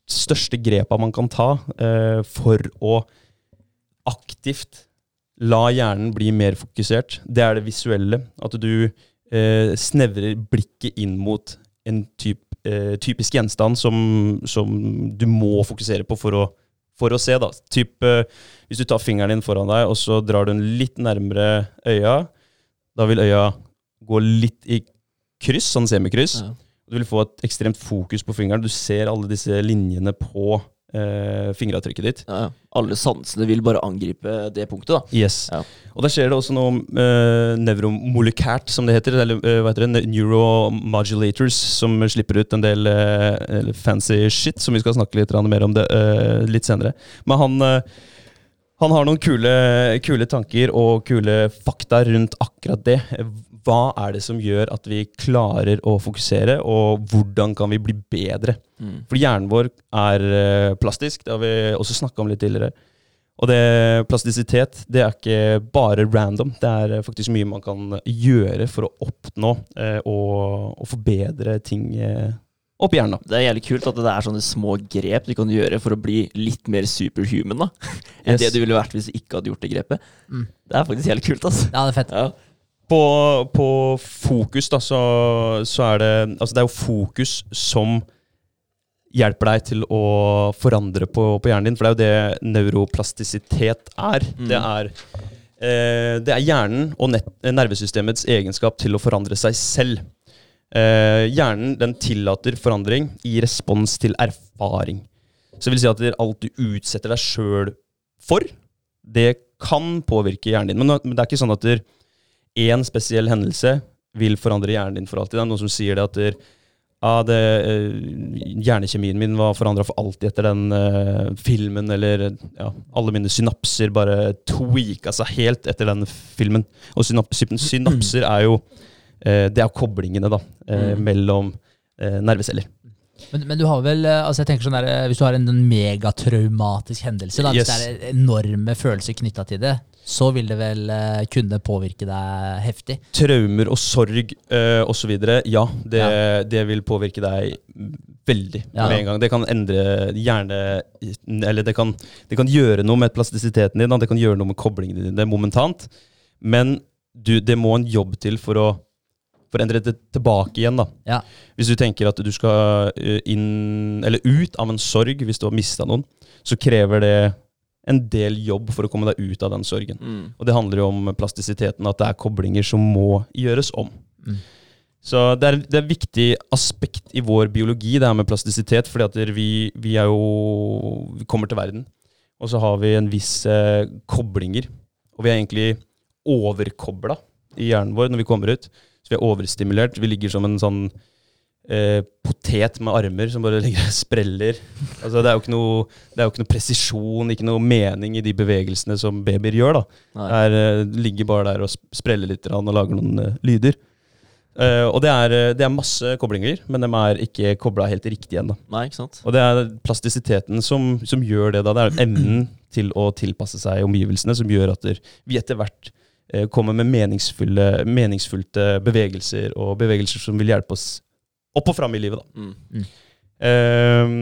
største grepa man kan ta eh, for å aktivt la hjernen bli mer fokusert. Det er det visuelle. At du eh, snevrer blikket inn mot en typ, eh, typisk gjenstand som, som du må fokusere på for å for å se, da. Typ, eh, hvis du tar fingeren din foran deg, og så drar du den litt nærmere øya, da vil øya gå litt i kryss, sånn semikryss. Ja. Du vil få et ekstremt fokus på fingeren. Du ser alle disse linjene på eh, fingeravtrykket ditt. Ja, ja. Alle sansene vil bare angripe det punktet, da. Yes. Ja. Og der skjer det også noe eh, nevromolekært, som det heter. Eller eh, hva heter det? Neuromodulators, som slipper ut en del eh, fancy shit, som vi skal snakke litt mer om det eh, litt senere. Men han, eh, han har noen kule, kule tanker og kule fakta rundt akkurat det. Hva er det som gjør at vi klarer å fokusere, og hvordan kan vi bli bedre? Mm. For hjernen vår er eh, plastisk, det har vi også snakka om litt tidligere. Og det, plastisitet det er ikke bare random, det er eh, faktisk mye man kan gjøre for å oppnå eh, og, og forbedre ting eh, oppi hjernen. da. Det er jævlig kult at det er sånne små grep du kan gjøre for å bli litt mer superhuman, da. Enn Yes. det du ville vært hvis du ikke hadde gjort det grepet. Mm. Det er faktisk jævlig kult, altså. Ja, det er fett. Ja. På, på fokus, da, så, så er det Altså, det er jo fokus som hjelper deg til å forandre på, på hjernen din, for det er jo det neuroplastisitet er. Mm. Det er eh, det er hjernen og nervesystemets egenskap til å forandre seg selv. Eh, hjernen den tillater forandring i respons til erfaring. Så det vil si at alt du utsetter deg sjøl for, det kan påvirke hjernen din. Men, men det er ikke sånn at én spesiell hendelse vil forandre hjernen din for alltid. Det er noen som sier det at der, ja, det, eh, hjernekjemien min var forandra for alltid etter den uh, filmen, eller ja, alle mine synapser bare tweaka seg helt etter den filmen. Og synap synapser er jo uh, Det er koblingene, da, uh, mellom nerveceller. Men, men du har vel, altså jeg tenker sånn der, hvis du har en, megatraumatisk hendelse, da, Yes. det er enorme følelser knytta til det, så vil det vel uh, kunne påvirke deg heftig. Traumer og sorg uh, osv. Ja, det, Ja. det vil påvirke deg veldig Ja. med en gang. Det kan endre hjerne... Eller det kan, det kan gjøre noe med plastisiteten din, det kan gjøre noe med koblingene dine momentant. Men du, det må en jobb til for å, for å endre det tilbake igjen. da. Ja. Hvis du tenker at du skal eh, inn, eller ut av en sorg hvis du har mista noen, så krever det en del jobb for å komme deg ut av den sorgen. Mm. Og det handler jo om plastisiteten, at det er koblinger som må gjøres om. Mm. Så det er, det er et viktig aspekt i vår biologi, det her med plastisitet. fordi at vi, vi er jo Vi kommer til verden, og så har vi en viss eh, koblinger. Og vi er egentlig overkobla i hjernen vår når vi kommer ut. Så vi er overstimulert. Vi ligger som en sånn eh, potet med armer som bare ligger og spreller. Altså, det, er jo ikke noe, det er jo ikke noe presisjon, ikke noe mening i de bevegelsene som babyer gjør. da. Er, eh, ligger bare der og spreller litt og lager noen eh, lyder. Eh, og det er, eh, det er masse koblinger, men de er ikke kobla helt riktig ennå. Og det er plastisiteten som, som gjør det. da. Det er evnen til å tilpasse seg omgivelsene som gjør at vi etter hvert kommer med meningsfulle, meningsfullte bevegelser, og bevegelser som vil hjelpe oss opp og fram i livet. da. Mm. Eh,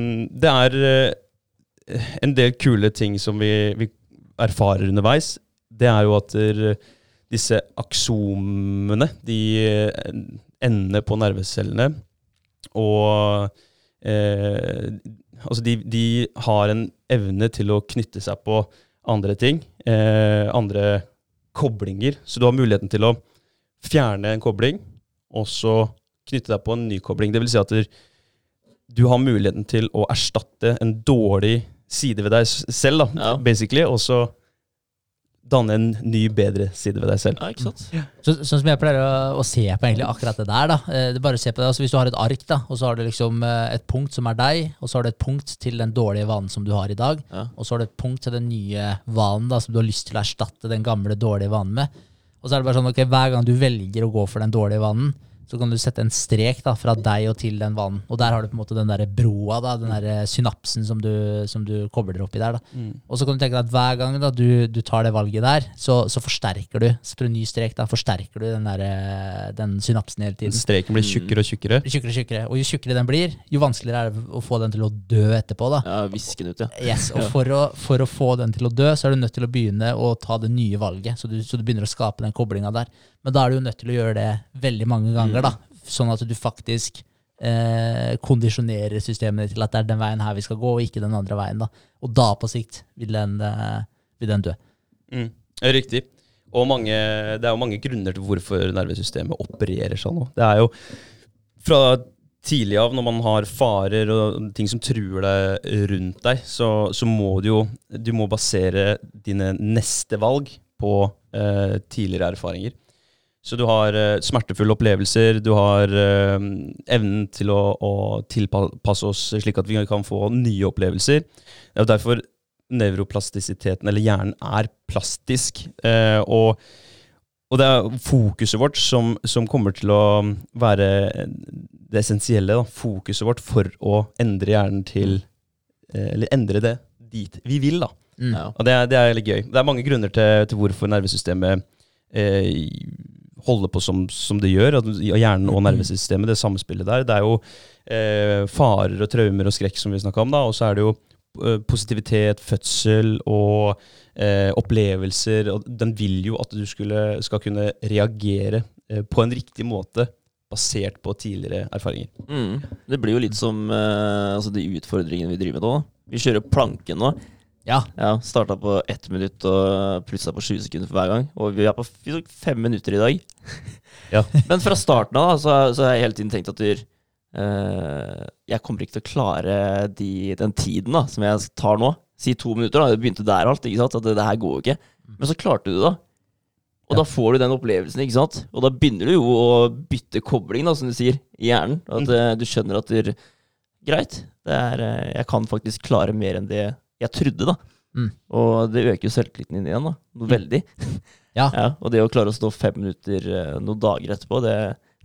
det er eh, en del kule ting som vi, vi erfarer underveis. Det er jo at der, disse aksomene, de ender på nervecellene, og eh, altså de, de har en evne til å knytte seg på andre ting, eh, andre koblinger. Så du har muligheten til å fjerne en kobling, og så knytte deg på en ny kobling. Det vil si at du har muligheten til å erstatte en dårlig side ved deg selv, da, Ja. basically, og så danne en ny, bedre side ved deg selv. Ja, ikke sant? Så, sånn som jeg pleier å, å se på egentlig akkurat det der, da. Eh, det er bare å se på det. Altså, hvis du har et ark, da, og så har du liksom eh, et punkt som er deg, og så har du et punkt til den dårlige vanen som du har i dag, Ja. og så har du et punkt til den nye vanen da, som du har lyst til å erstatte den gamle, dårlige vanen med. Og så er det bare sånn, ok, hver gang du velger å gå for den dårlige vanen, så kan du sette en strek da, fra deg og til den vanen. Og der har du på en måte den der broa, da, den der synapsen som du, som du kobler oppi der. da. Og så kan du tenke deg at hver gang da, du, du tar det valget der, så, så forsterker du. Så ny strek da, forsterker du den, der, eh, den synapsen hele tiden. Streken blir tjukkere og tjukkere. Tjukkere og tjukkere. Og jo tjukkere den blir, jo vanskeligere er det å få den til å dø etterpå. da. Ja, Viske den ut, ja. Yes, og for å, for å få den til å dø, så er du nødt til å begynne å ta det nye valget. Så du, så du begynner å skape den koblinga der. Men da er du jo nødt til å gjøre det veldig mange ganger, da. Sånn at du faktisk eh, kondisjonerer systemet til at det er den veien her vi skal gå, og ikke den andre veien. da. Og da på sikt vil den, eh, vil den dø. Mm. Riktig. Og mange, det er jo mange grunner til hvorfor nervesystemet opererer sånn. Det er jo fra tidlig av, når man har farer og ting som truer deg rundt deg, så, så må du jo du må basere dine neste valg på eh, tidligere erfaringer. Så du har uh, smertefulle opplevelser, du har uh, evnen til å, å tilpasse oss slik at vi kan få nye opplevelser. Det er derfor nevroplastisiteten, eller hjernen, er plastisk. Uh, og, og, det er fokuset vårt som, som, kommer til å være det essensielle. Da. Fokuset vårt for å endre hjernen til Eller endre det dit vi vil, da. Mm. Og det er, det er litt gøy. Det er mange grunner til, til hvorfor nervesystemet eh, holder på som, som det gjør. At hjernen og nervesystemet, det samspillet der. Det er jo eh, farer og traumer og skrekk som vi snakka om, da. Og så er det jo eh, positivitet, fødsel og eh, opplevelser. Og den vil jo at du skulle, skal kunne reagere eh, på en riktig måte basert på tidligere erfaringer. Mm. Det blir jo litt som eh, altså de utfordringene vi driver med nå. Vi kjører planken nå. Ja. Ja, Starta på ett minutt og plussa på 20 sekunder for hver gang. Og vi er på vi tok fem minutter i dag. Ja. Men fra starten av da, så, så har jeg hele tiden tenkt at du, uh, jeg kommer ikke til å klare de, den tiden da, som jeg tar nå. Si to minutter, da. Det begynte der alt. ikke sant? At det, det her går jo ikke. Men så klarte du det, da. Og Ja. da får du den opplevelsen, ikke sant? Og da begynner du jo å bytte kobling, da, som du sier, i hjernen. At mm. du skjønner at du, greit, det er, eh, jeg kan faktisk klare mer enn det jeg trodde, da. Mm. Og det øker jo selvtilliten din igjen, da. Noe veldig. Ja. Ja, og det å klare å stå fem minutter eh, noen dager etterpå, det,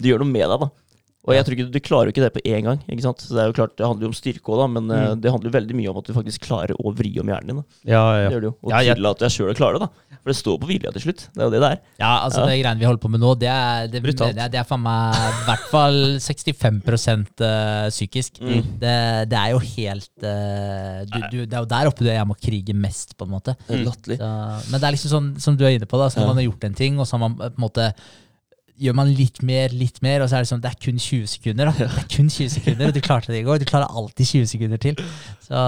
det gjør noe med deg, da. Og jeg tror ikke, Du klarer jo ikke det på én gang. ikke sant? Så Det er jo klart, det handler jo om styrke òg, men eh, Mm. det handler jo veldig mye om at du faktisk klarer å vri om hjernen din. da. Ja, Det ja. gjør det jo. Og Ja, jeg- tillate deg sjøl å klare det. da. For det står på vilja til slutt. Det er jo det det er. Ja, altså Ja. det greiene vi holder på med nå, det er, det, Brutalt. det, er- det er faen meg i hvert fall 65 eh, psykisk. Mm. Det, det er jo helt eh, du, du, Det er jo der oppe det jeg må krige mest, på en måte. Det er latterlig. Så, men det er liksom sånn som du er inne på, da, så man har gjort en ting, og så har man på en måte Gjør man litt mer, litt mer, og så er det sånn Det er kun 20 sekunder, da. Det er kun 20 sekunder, og du klarte det i går. Du klarer alltid 20 sekunder til. Så,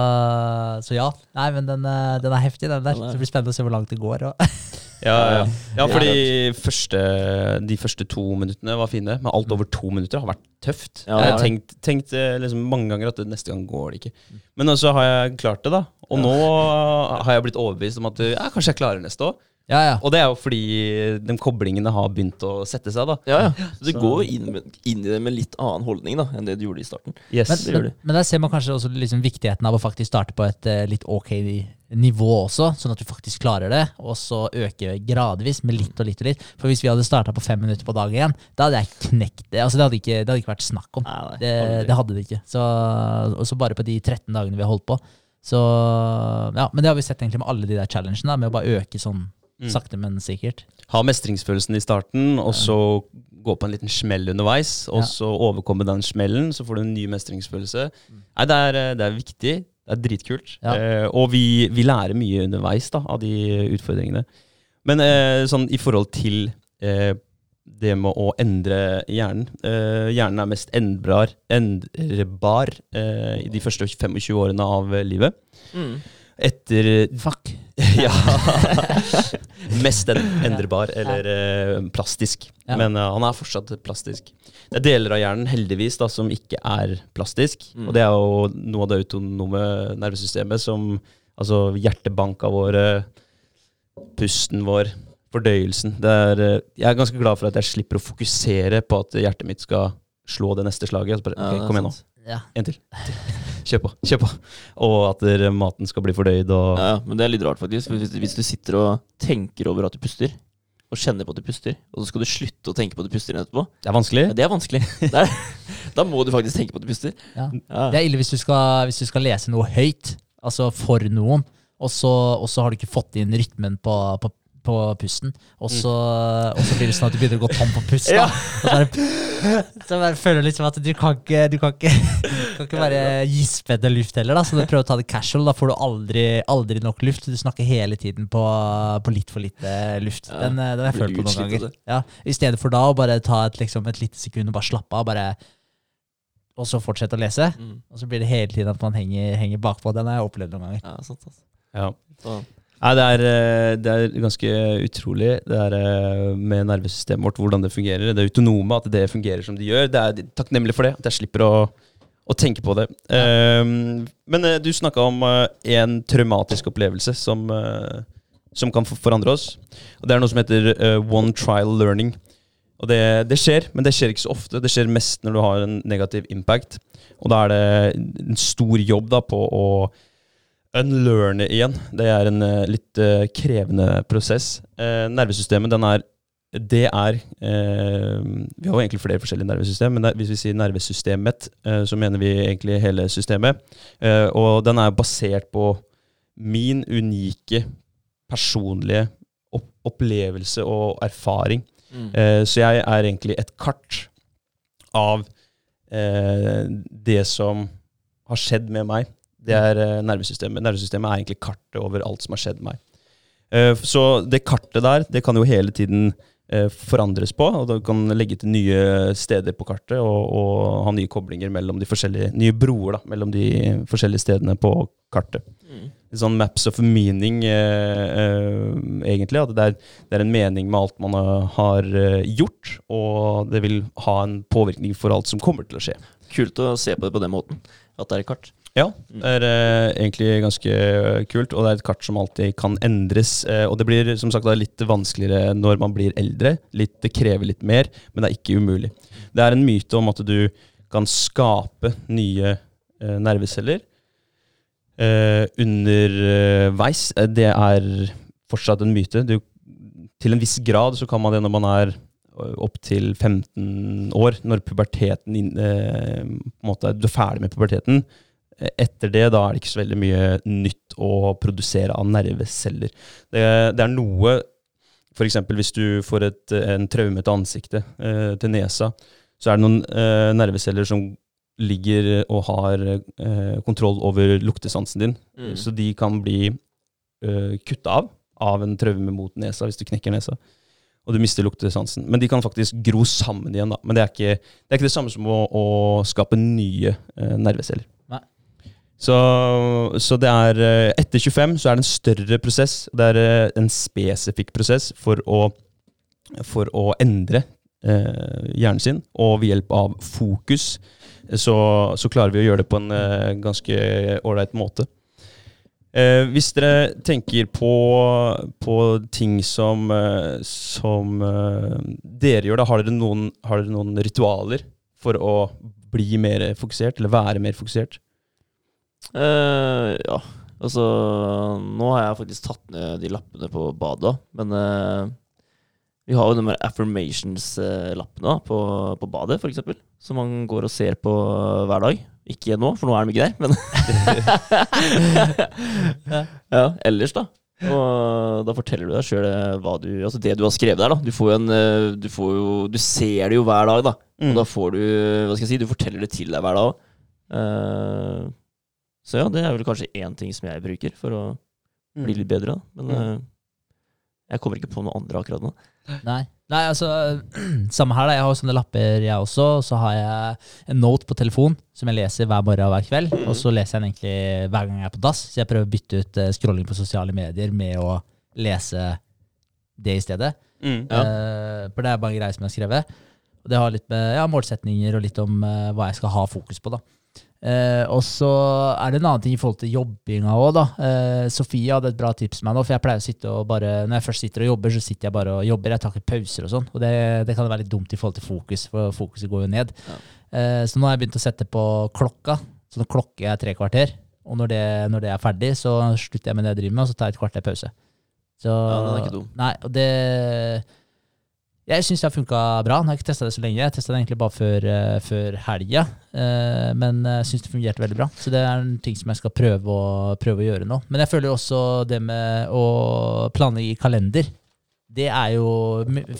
så ja. Nei, men den, eh, den er heftig, den der. Er- Så det blir spennende å se hvor langt det går. Og, Ja, ja. ja fordi første, de første to minuttene var fine, men alt over to minutter har vært tøft. Ja, jeg har tenkt, tenkt eh, liksom mange ganger at neste gang går det ikke. Men så har jeg klart det, da. Og nå har jeg blitt overbevist om at ja, kanskje jeg klarer neste òg. Ja, ja. Og det er jo fordi de koblingene har begynt å sette seg, da. Ja, ja. Så du Så- går inn, med- inn i det med litt annen holdning da, enn det du gjorde i starten. Yes. Men, det gjør men, men der ser man kanskje også liksom viktigheten av å faktisk starte på et uh, litt ok nivå også, sånn at du faktisk klarer det, og så øke gradvis med litt og litt og litt. For hvis vi hadde starta på fem minutter på dag én, da hadde jeg knekt det. Altså, det, hadde ikke, det hadde ikke vært snakk om. Nei, nei, Det, det hadde det ikke. Så, og så bare på de 13 dagene vi har holdt på. Så, ja, men det har vi sett egentlig med alle de der challengene, da, med å bare øke sånn Mm. sakte, men sikkert. Ha mestringsfølelsen i starten, og så gå på en liten smell underveis. Og Ja. så overkomme den smellen, så får du en ny mestringsfølelse. Nei, det er, eh, det er viktig. Det er dritkult. Ja. Eh, og vi, vi lærer mye underveis da, av de utfordringene. Men eh, sånn i forhold til eh, det med å endre hjernen eh, Hjernen er mest endrar, endrebar eh, i de første 25 årene av livet. Mm. Etter Fuck. ja. Mest en- endrbar, eller eh, plastisk. Ja. Men eh, han er fortsatt plastisk. Det er deler av hjernen heldigvis da, som ikke er plastisk. Mm. Og det er jo noe av det autonome nervesystemet som Altså hjertebanka våre, pusten vår, fordøyelsen. Det er, eh, jeg er ganske glad for at jeg slipper å fokusere på at hjertet mitt skal slå det neste slaget. Altså bare, Ja, ok, er kom igjen nå. Ja. En til. Kjør på. kjør på. Og at der, maten skal bli fordøyd. Og, Ja, ja, men det er litt rart, faktisk. Hvis, hvis du sitter og tenker over at du puster, og kjenner på at du puster, og så skal du slutte å tenke på at du puster etterpå, Det er vanskelig. ja, det er vanskelig. Det er, da må du faktisk tenke på at du puster. Ja. Ja. Det er ille hvis du skal, hvis du skal lese noe høyt, altså for noen, og så, og så har du ikke fått inn rytmen på, på, på pusten, og så, og så blir det sånn at du begynner å gå tom på pust. da. Og så, så bare føler du liksom at du kan ikke, du kan ikke, du kan ikke bare gispe etter luft heller. da, Så du prøver å ta det casual. Da får du aldri, aldri nok luft. Du snakker hele tiden på, på litt for lite luft. Ja, Den, eh, den har jeg følt på noen ganger. Ja, I stedet for da å bare ta et, liksom, et lite sekund og bare slappe av. bare og så fortsette å lese. Mm. Og så blir det hele tiden at man henger, henger bakpå. Den har jeg opplevd noen ganger. Ja, sant, altså. Ja. Nei, det er, eh, det er ganske utrolig det er eh, med nervesystemet vårt, hvordan det fungerer. Det autonome, at det fungerer som det gjør. Det er takknemlig for det, at jeg slipper å, å tenke på det. Um, men eh, du snakka om en traumatisk opplevelse som, som kan forandre oss. Og Det er noe som heter one trial learning. Og det, det skjer, men det skjer ikke så ofte. Det skjer mest når du har en negativ impact. Og da er det en stor jobb da på å unlearne igjen. Det er en eh, litt eh, krevende prosess. Eh, nervesystemet, den er det er eh, Vi har jo egentlig flere forskjellige nervesystem, men hvis vi sier nervesystemet, eh, så mener vi egentlig hele systemet. Eh, og den er basert på min unike, personlige opp opplevelse og erfaring. mm. Så jeg er egentlig et kart av det som har skjedd med meg. Det er eh, nervesystemet. Nervesystemet er egentlig kartet over alt som har skjedd meg. Eh, så det kartet der, det kan jo hele tiden eh, forandres på, og du kan legge til nye steder på kartet og, og ha nye koblinger mellom de forskjellige, nye broer da, mellom de forskjellige stedene på kartet Mm. sånn maps of meaning, eh, eh, egentlig. At det er, det er en mening med alt man har gjort, og det vil ha en påvirkning for alt som kommer til å skje. Kult å se på det på den måten. At det er et kart. Ja, det er eh, egentlig ganske kult, og det er et kart som alltid kan endres. Eh, og det blir som sagt litt vanskeligere når man blir eldre. Litt, det krever litt mer, men det er ikke umulig. Det er en myte om at du kan skape nye eh, nerveceller eh, underveis. Eh, det er fortsatt en myte. Du, til en viss grad så kan man det når man er opptil 15 år, når puberteten eh, på en måte, Du er ferdig med puberteten. Etter det da er det ikke så veldig mye nytt å produsere av nerveceller. Det, det er noe F.eks. hvis du får et, en traume til ansiktet, eh, til nesa, så er det noen eh, nerveceller som ligger og har eh, kontroll over luktesansen din. Mm. Så de kan bli eh, kutta av av en traume mot nesa hvis du knekker nesa. Og du mister luktesansen. Men de kan faktisk gro sammen igjen. da. Men det er ikke det, er ikke det samme som å, å skape nye eh, nerveceller. Så, så det er eh, Etter 25 så er det en større prosess. Det er eh, en spesifikk prosess for å, for å endre eh, hjernen sin. Og ved hjelp av fokus så, så klarer vi å gjøre det på en eh, ganske ålreit måte. Eh, hvis dere tenker på, på ting som, eh, som eh, dere gjør, da, har dere, noen, har dere noen ritualer for å bli mer fokusert, eller være mer fokusert? Eh, ja, altså Nå har jeg faktisk tatt ned de lappene på badet, men uh, vi har jo de affirmations-lappene på, på badet, f.eks., som man går og ser på hver dag. Ikke nå, for nå er de ikke der, men Ja, ellers, da. Og da forteller du deg sjøl altså det du har skrevet der. da Du får jo en eh, Du, får jo, du ser det jo hver dag, da. Mm. Og da får du Hva skal jeg si, du forteller det til deg hver dag. Eh, så ja, det er vel kanskje én ting som jeg bruker for å bli litt bedre. Men Mm. eh, jeg kommer ikke på noe andre akkurat nå. Nei. Nei, altså Samme her, da. Jeg har jo sånne lapper, jeg også. Og så har jeg en note på telefon som jeg leser hver morgen og hver kveld. Og så leser jeg den egentlig hver gang jeg er på dass. Så jeg prøver å bytte ut eh, scrolling på sosiale medier med å lese det i stedet. Mm. Ja. uh, for det er bare en greie som jeg har skrevet. Og det har litt med ja, målsetninger og litt om uh, hva jeg skal ha fokus på. da. Eh, og så er det en annen ting i forhold til jobbinga òg, da. Eh, Sofie hadde et bra tips med meg nå, for jeg pleier å sitte og bare Når jeg først sitter og jobber, så sitter jeg bare og jobber. Jeg tar ikke pauser og sånn. Og det, det kan være litt dumt i forhold til fokus, for fokuset går jo ned. Ja. Eh, så nå har jeg begynt å sette på klokka. Så nå klokker jeg tre kvarter. Og når det, når det er ferdig, så slutter jeg med det jeg driver med, og så tar jeg et kvarter pause. Så, Ja, den er ikke dum. Nei, og det Jeg syns det har funka bra. Nå har jeg ikke testa det så lenge. Jeg testa det egentlig bare før, uh, før helga. uh, men jeg syns det fungerte veldig bra. Så det er en ting som jeg skal prøve å, prøve å gjøre nå. Men jeg føler også det med å planlegge i kalender. Det er jo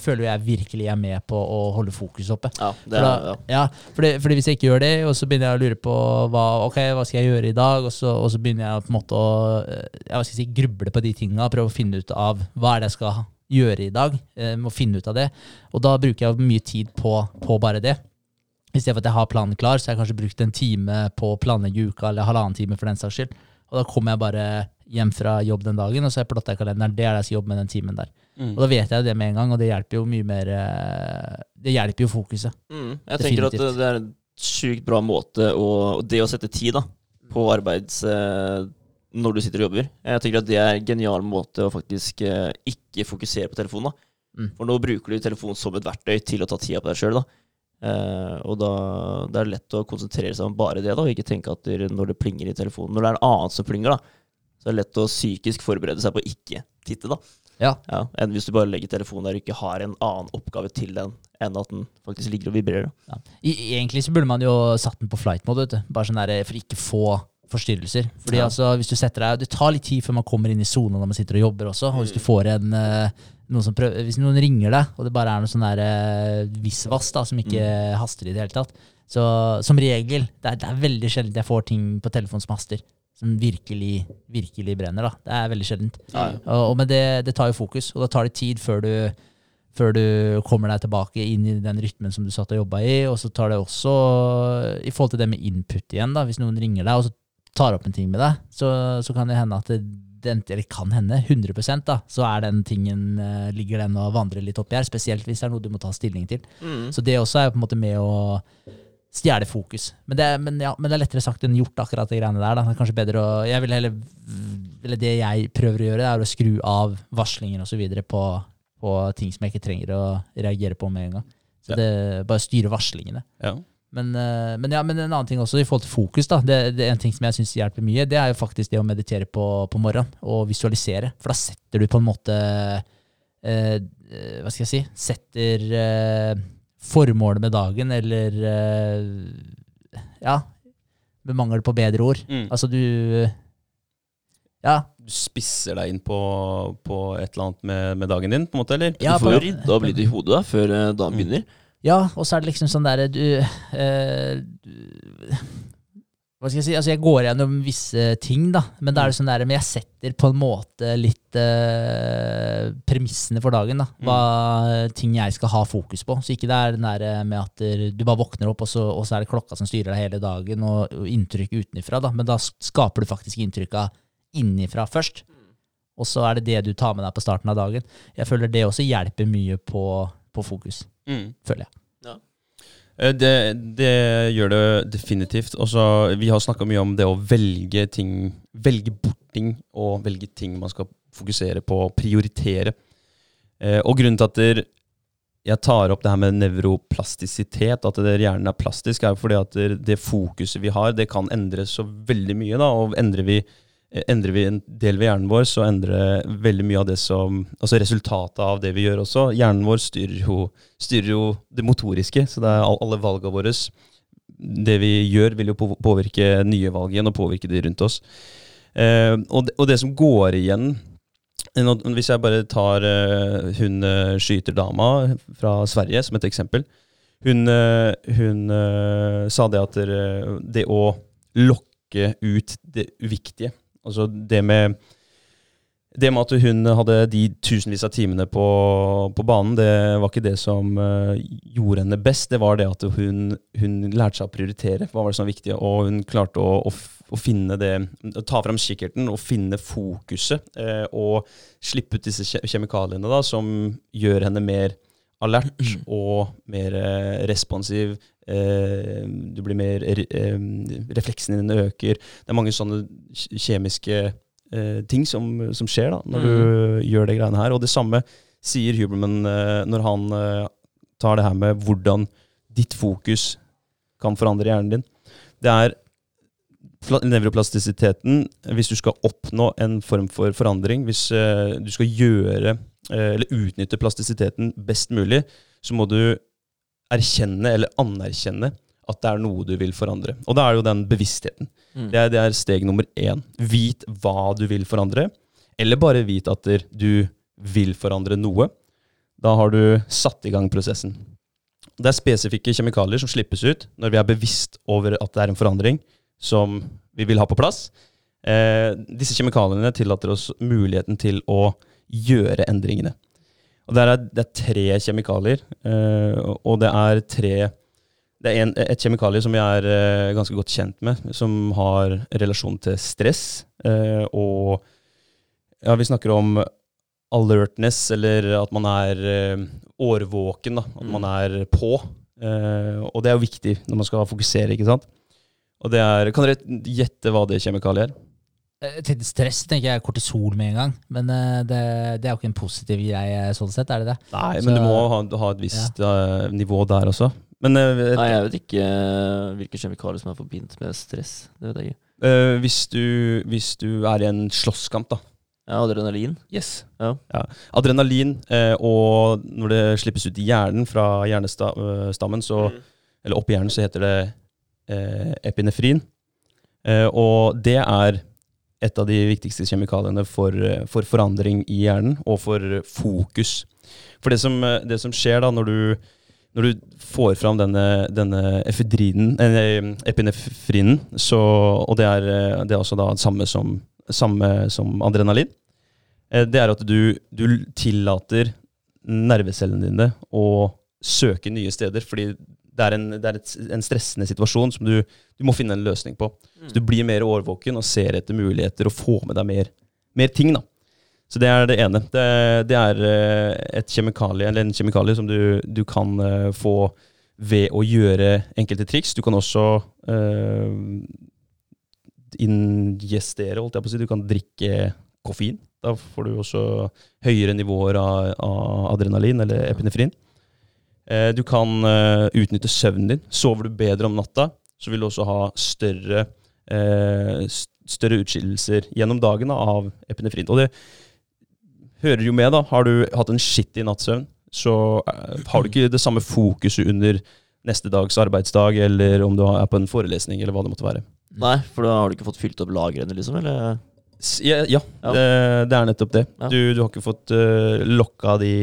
Føler jeg virkelig er med på å holde fokus oppe. Ja, det er, da, ja. ja, fordi, fordi hvis jeg ikke gjør det, og så begynner jeg å lure på hva, okay, hva skal jeg gjøre i dag, og så, og så begynner jeg på en måte å eh, jeg si, gruble på de tinga, prøve å finne ut av hva er det jeg skal gjøre i dag. Eh, må finne ut av det. Og da bruker jeg mye tid på, på bare det. I stedet for at jeg har planen klar, så har jeg kanskje brukt en time på å planlegge uka, eller halvannen time for den saks skyld. Og da kommer jeg bare hjem fra jobb den dagen, og så har jeg plotta i kalenderen. Det er det jeg skal jobbe med den timen der. Mm. Og da vet jeg det med en gang, og det hjelper jo mye mer eh, Det hjelper jo fokuset. Mm. Jeg tenker at det, er en sjukt bra måte å Det å sette tid da på arbeids... eh, når du sitter og jobber. Jeg tenker at det er en genial måte å faktisk eh, ikke fokusere på telefonen. da. Mm. For nå bruker du telefonen som et verktøy til å ta tida på deg sjøl. Eh, og da det er lett å konsentrere seg om bare det, da, og ikke tenke at det, når det plinger i telefonen Når det er en annen som plinger, da, så er det lett å psykisk forberede seg på å ikke titte. da. Ja. Ja, enn hvis du bare legger telefonen der og ikke har en annen oppgave til den enn at den faktisk ligger og vibrerer. Ja. I, egentlig så burde man jo satt den på flight mode, vet du. Bare sånn der, for ikke få forstyrrelser. Fordi Ja. altså, hvis du setter deg Det tar litt tid før man kommer inn i sona når man sitter og jobber også. Og hvis du får en eh, noen som prøver, Hvis noen ringer deg, og det bare er noe sånn der uh, visvas da, som ikke haster i det hele tatt, så som regel det er, det er veldig sjelden jeg får ting på telefonen som haster. Som virkelig, virkelig brenner. da. Det er veldig sjeldent. Ja, ja. Og, og men det, det tar jo fokus, og da tar det tid før du, før du kommer deg tilbake inn i den rytmen som du satt og jobba i. Og så tar det også, i forhold til det med input igjen, da, hvis noen ringer deg og så tar opp en ting med deg, så, så kan det hende at det, den, eller kan hende, 100% da, så er den tingen, eh, ligger den og vandrer litt oppi her. Spesielt hvis det er noe du må ta stilling til. Mm. Så det også er på en måte med å stjele fokus. Men det, men, ja, men det er lettere sagt enn gjort, akkurat de greiene der. Da. Det er kanskje bedre å jeg vil heller, eller Det jeg prøver å gjøre, er å skru av varslinger osv. På, på ting som jeg ikke trenger å reagere på med en gang. Så det Bare styre varslingene. Ja. Men, eh, men, ja, men en annen ting også i forhold til fokus. da, det, det er En ting som jeg syns hjelper mye, det er jo faktisk det å meditere på, på morgenen og visualisere. For da setter du på en måte eh, eh, Hva skal jeg si? Setter eh, formålet med dagen, eller eh, Ja, med mangel på bedre ord. Mm. Altså du Ja. Du spisser deg inn på, på et eller annet med, med dagen din, på en måte, eller? Ja, du får jo rydda opp litt i hodet da, før dagen begynner. Mm. Ja, og så er det liksom sånn derre du, eh, Hva skal jeg si? Altså, jeg går gjennom visse ting, da. Men da er det sånn der, men jeg setter på en måte litt eh, premissene for dagen. da. Hva ting jeg skal ha fokus på. Så ikke det er den der med at du bare våkner opp, og så, og så er det klokka som styrer deg hele dagen, og, og inntrykk utenfra. da. Men da skaper du faktisk inntrykka innifra først. Og så er det det du tar med deg på starten av dagen. Jeg føler det også hjelper mye på, på fokus. Mm. føler jeg. Ja. Det, det gjør det definitivt. Også, vi har snakka mye om det å velge ting Velge bort ting, og velge ting man skal fokusere på, prioritere. Eh, og grunnen til at der, jeg tar opp det her med nevroplastisitet, at det hjernen er plastisk, er jo fordi at det, det fokuset vi har, det kan endres så veldig mye. da, og endrer vi eh, Endrer vi en del ved hjernen vår, så endrer veldig mye av det som Altså resultatet av det vi gjør også. Hjernen vår styrer jo, styrer jo det motoriske, så det er alle valgene våre. Det vi gjør, vil jo påvirke nye valg igjen, og påvirke de rundt oss. Eh, og, det, og det som går igjen Hvis jeg bare tar eh, hun uh, skyterdama fra Sverige som et eksempel. Hun, eh, hun eh, sa det at det å lokke ut det uviktige Altså det med det med at hun hadde de tusenvis av timene på, på banen, det var ikke det som uh, gjorde henne best. Det var det at hun, hun lærte seg å prioritere. Hva var det som var viktig? Og hun klarte å, å, å finne det Ta fram kikkerten og finne fokuset. Uh, og slippe ut disse kje- kjemikaliene da, som gjør henne mer alert og mer eh, responsiv. Eh, du blir mer Refleksene dine øker. Det er mange sånne kjemiske eh, ting som, som skjer da, når du gjør det greiene her. Og det samme sier Huberman eh, når han eh, tar det her med hvordan ditt fokus kan forandre hjernen din. Det er pla- nevroplastisiteten Hvis du skal oppnå en form for forandring, hvis eh, du skal gjøre eh, eller utnytte plastisiteten best mulig, så må du erkjenne eller anerkjenne at det er noe du vil forandre. Og da er det jo den bevisstheten. Mm. Det er, det er steg nummer én. Vit hva du vil forandre, eller bare vit at du vil forandre noe. Da har du satt i gang prosessen. Det er spesifikke kjemikalier som slippes ut når vi er bevisst over at det er en forandring som vi vil ha på plass. Eh, disse kjemikaliene tillater oss muligheten til å gjøre endringene. Og er, det er tre kjemikalier, eh, og det er tre det er en, et kjemikalie som vi er uh, ganske godt kjent med, som har relasjon til stress. Uh, og ja, vi snakker om alertness, eller at man er uh, årvåken, da. At Mm. man er på. Og det er jo viktig når man skal fokusere, ikke sant. Og det er, Kan dere gjette hva det kjemikaliet er? Eh, Til stress tenker jeg kortisol med en gang, men eh, det, det er jo ikke en positiv greie sånn sett, er det det? Nei, Så- men du må ha, ha et visst ja. nivå der også. Men eh, Nei, jeg vet ikke eh, hvilke kjemikalier som er forbindt med stress. Det vet jeg ikke. Uh, hvis, du, hvis du er i en slåsskamp, da. Ja, adrenalin. Yes. Ja. Adrenalin, uh, og når det slippes ut i hjernen fra hjernestammen, så, eller opp i hjernen, så heter det uh, epinefrin. Eh, og det er et av de viktigste kjemikaliene for, eh, for forandring i hjernen, og for fokus. For det som, eh, det som skjer da, når du, når du får fram denne, denne eh, epinefrinen, så, og det er, eh, det er også da samme som, samme som adrenalin, eh, det er at du, du tillater nervecellene dine å søke nye steder, fordi det er en, det er et, en stressende situasjon som du, du må finne en løsning på. Så du blir mer årvåken og ser etter muligheter og får med deg mer, mer ting. da. Så det er det ene. Det, det er eh, et kjemikalie, eller en kjemikalie som du, du kan eh, få ved å gjøre enkelte triks. Du kan også øh, ingestere, holdt jeg på å si. Du kan drikke koffein. Da får du også høyere nivåer av, av adrenalin, eller epinefrin. Eh, du kan eh, utnytte søvnen din. Sover du bedre om natta, så vil du også ha større, eh, større utskillelser gjennom dagen da, av epinefrin. Og det hører jo med, da. Har du hatt en skittig nattsøvn, så har du ikke det samme fokuset under neste dags arbeidsdag, eller om du er på en forelesning, eller hva det måtte være. Nei, for da har du ikke fått fylt opp lagrene, liksom? Eller? Ja, ja, Ja. Det, det er nettopp det. Ja. Du, du har ikke fått uh, lokka de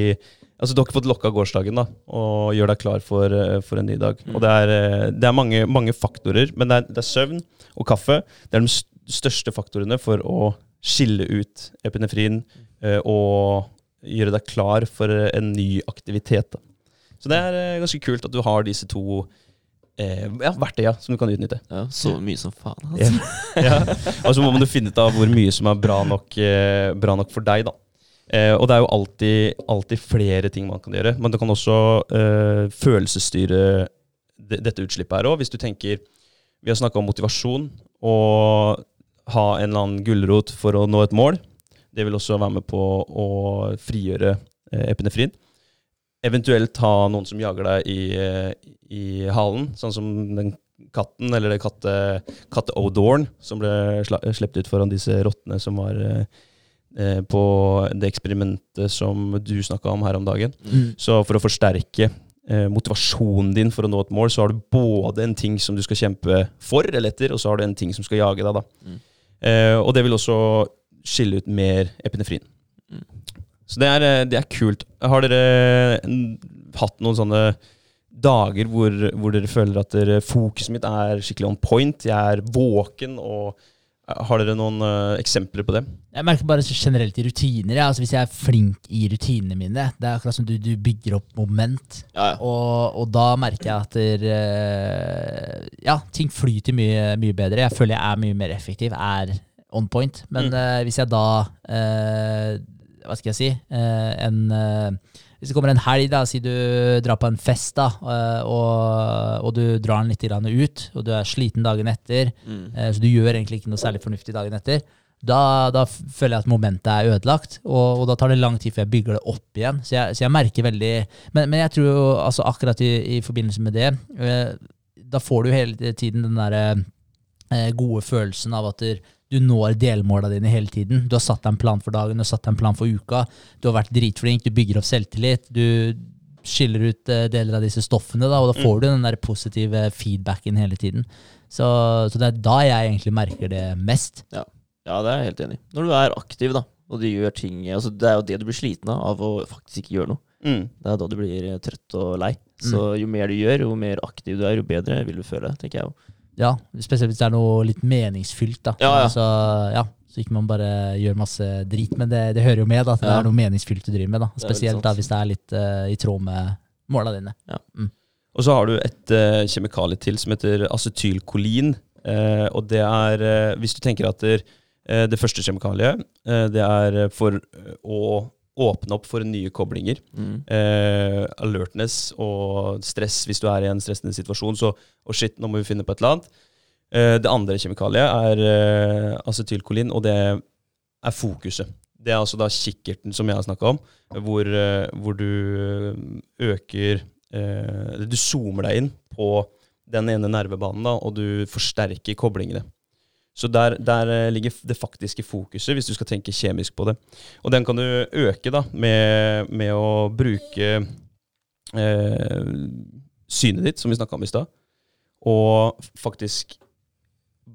Altså, du har ikke fått lokka gårsdagen da, og gjør deg klar for, eh, for en ny dag. Mm. Og det er, eh, det er mange, mange faktorer, men det er, det er søvn og kaffe. Det er de største faktorene for å skille ut epinefrin eh, og gjøre deg klar for en ny aktivitet. Da. Så det er eh, ganske kult at du har disse to eh, ja, verktøya som du kan utnytte. Ja, så mye som faen. Ja. Altså. ja. Og så må du finne ut av hvor mye som er bra nok, eh, bra nok for deg, da. Eh, og det er jo alltid, alltid flere ting man kan gjøre. Men du kan også eh, følelsesstyre dette utslippet her òg. Hvis du tenker Vi har snakka om motivasjon og ha en eller annen gulrot for å nå et mål. Det vil også være med på å frigjøre eh, epinefrin. Eventuelt ha noen som jager deg i, i halen, sånn som den katten, eller det katte, katteodoren, som ble sluppet ut foran disse rottene som var eh, på det eksperimentet som du snakka om her om dagen. Mm. Så for å forsterke eh, motivasjonen din for å nå et mål, så har du både en ting som du skal kjempe for eller etter, og så har du en ting som skal jage deg. da. Mm. Eh, og det vil også skille ut mer epinefrin. Mm. Så det er, eh, det er kult. Har dere mm, hatt noen sånne dager hvor, hvor dere føler at dere, fokuset mitt er skikkelig on point? Jeg er våken, og eh, har dere noen uh, eksempler på det? Jeg merker bare generelt i rutiner. Ja. Altså, hvis jeg er flink i rutinene mine, det er akkurat som du, du bygger opp moment. Ja, ja. Og, og da merker jeg at der, uh, ja, ting flyter mye, mye bedre. Jeg føler jeg er mye mer effektiv, er on point. Men Mm. uh, hvis jeg da eh, Hva skal jeg si? en Hvis det kommer en helg, da, si du drar på en fest, da, eh, og, og du drar den litt ut, og du er sliten dagen etter, Mm. eh, så du gjør egentlig ikke noe særlig fornuftig dagen etter, da, da føler jeg at momentet er ødelagt, og, og da tar det lang tid før jeg bygger det opp igjen. Så jeg, så jeg merker veldig Men, men jeg tror jo altså akkurat i, i forbindelse med det, eh, da får du hele tiden den derre gode følelsen av at der, du når delmåla dine hele tiden. Du har satt deg en plan for dagen, du har satt deg en plan for uka. Du har vært dritflink, du bygger opp selvtillit. Du skiller ut eh, deler av disse stoffene, da, og da får du den der positive feedbacken hele tiden. Så, så det er da jeg egentlig merker det mest. Ja, det er jeg helt enig i. Når du er aktiv, da, og du gjør ting altså Det er jo det du blir sliten av, av å faktisk ikke gjøre noe. Mm. Det er da du blir eh, trøtt og lei. Så jo mer du gjør, jo mer aktiv du er, jo bedre vil du føle, tenker jeg jo. Ja, Spesielt hvis det er noe litt meningsfylt. da. Ja, ja. Så, ja, så ikke man bare gjør masse drit. Men det, det hører jo med da, at det er noe meningsfylt du driver med. da. Spesielt da hvis det er litt uh, i tråd med måla dine. Og så har du et uh, kjemikalie til som heter acetylkolin. Uh, og det er uh, Hvis du tenker at det, det første kjemikaliet det er for å åpne opp for nye koblinger. Mm. alertness og stress hvis du er i en stressende situasjon. Så oh shit, nå må vi finne på et eller annet. det andre kjemikaliet er acetylkolin, og det er fokuset. Det er altså da kikkerten som jeg har snakka om, hvor, hvor, du øker eh, Du zoomer deg inn på den ene nervebanen, da, og du forsterker koblingene. Så der, der, eh, ligger det faktiske fokuset, hvis du skal tenke kjemisk på det. Og den kan du øke da, med, med å bruke eh, synet ditt, som vi snakka om i stad, og faktisk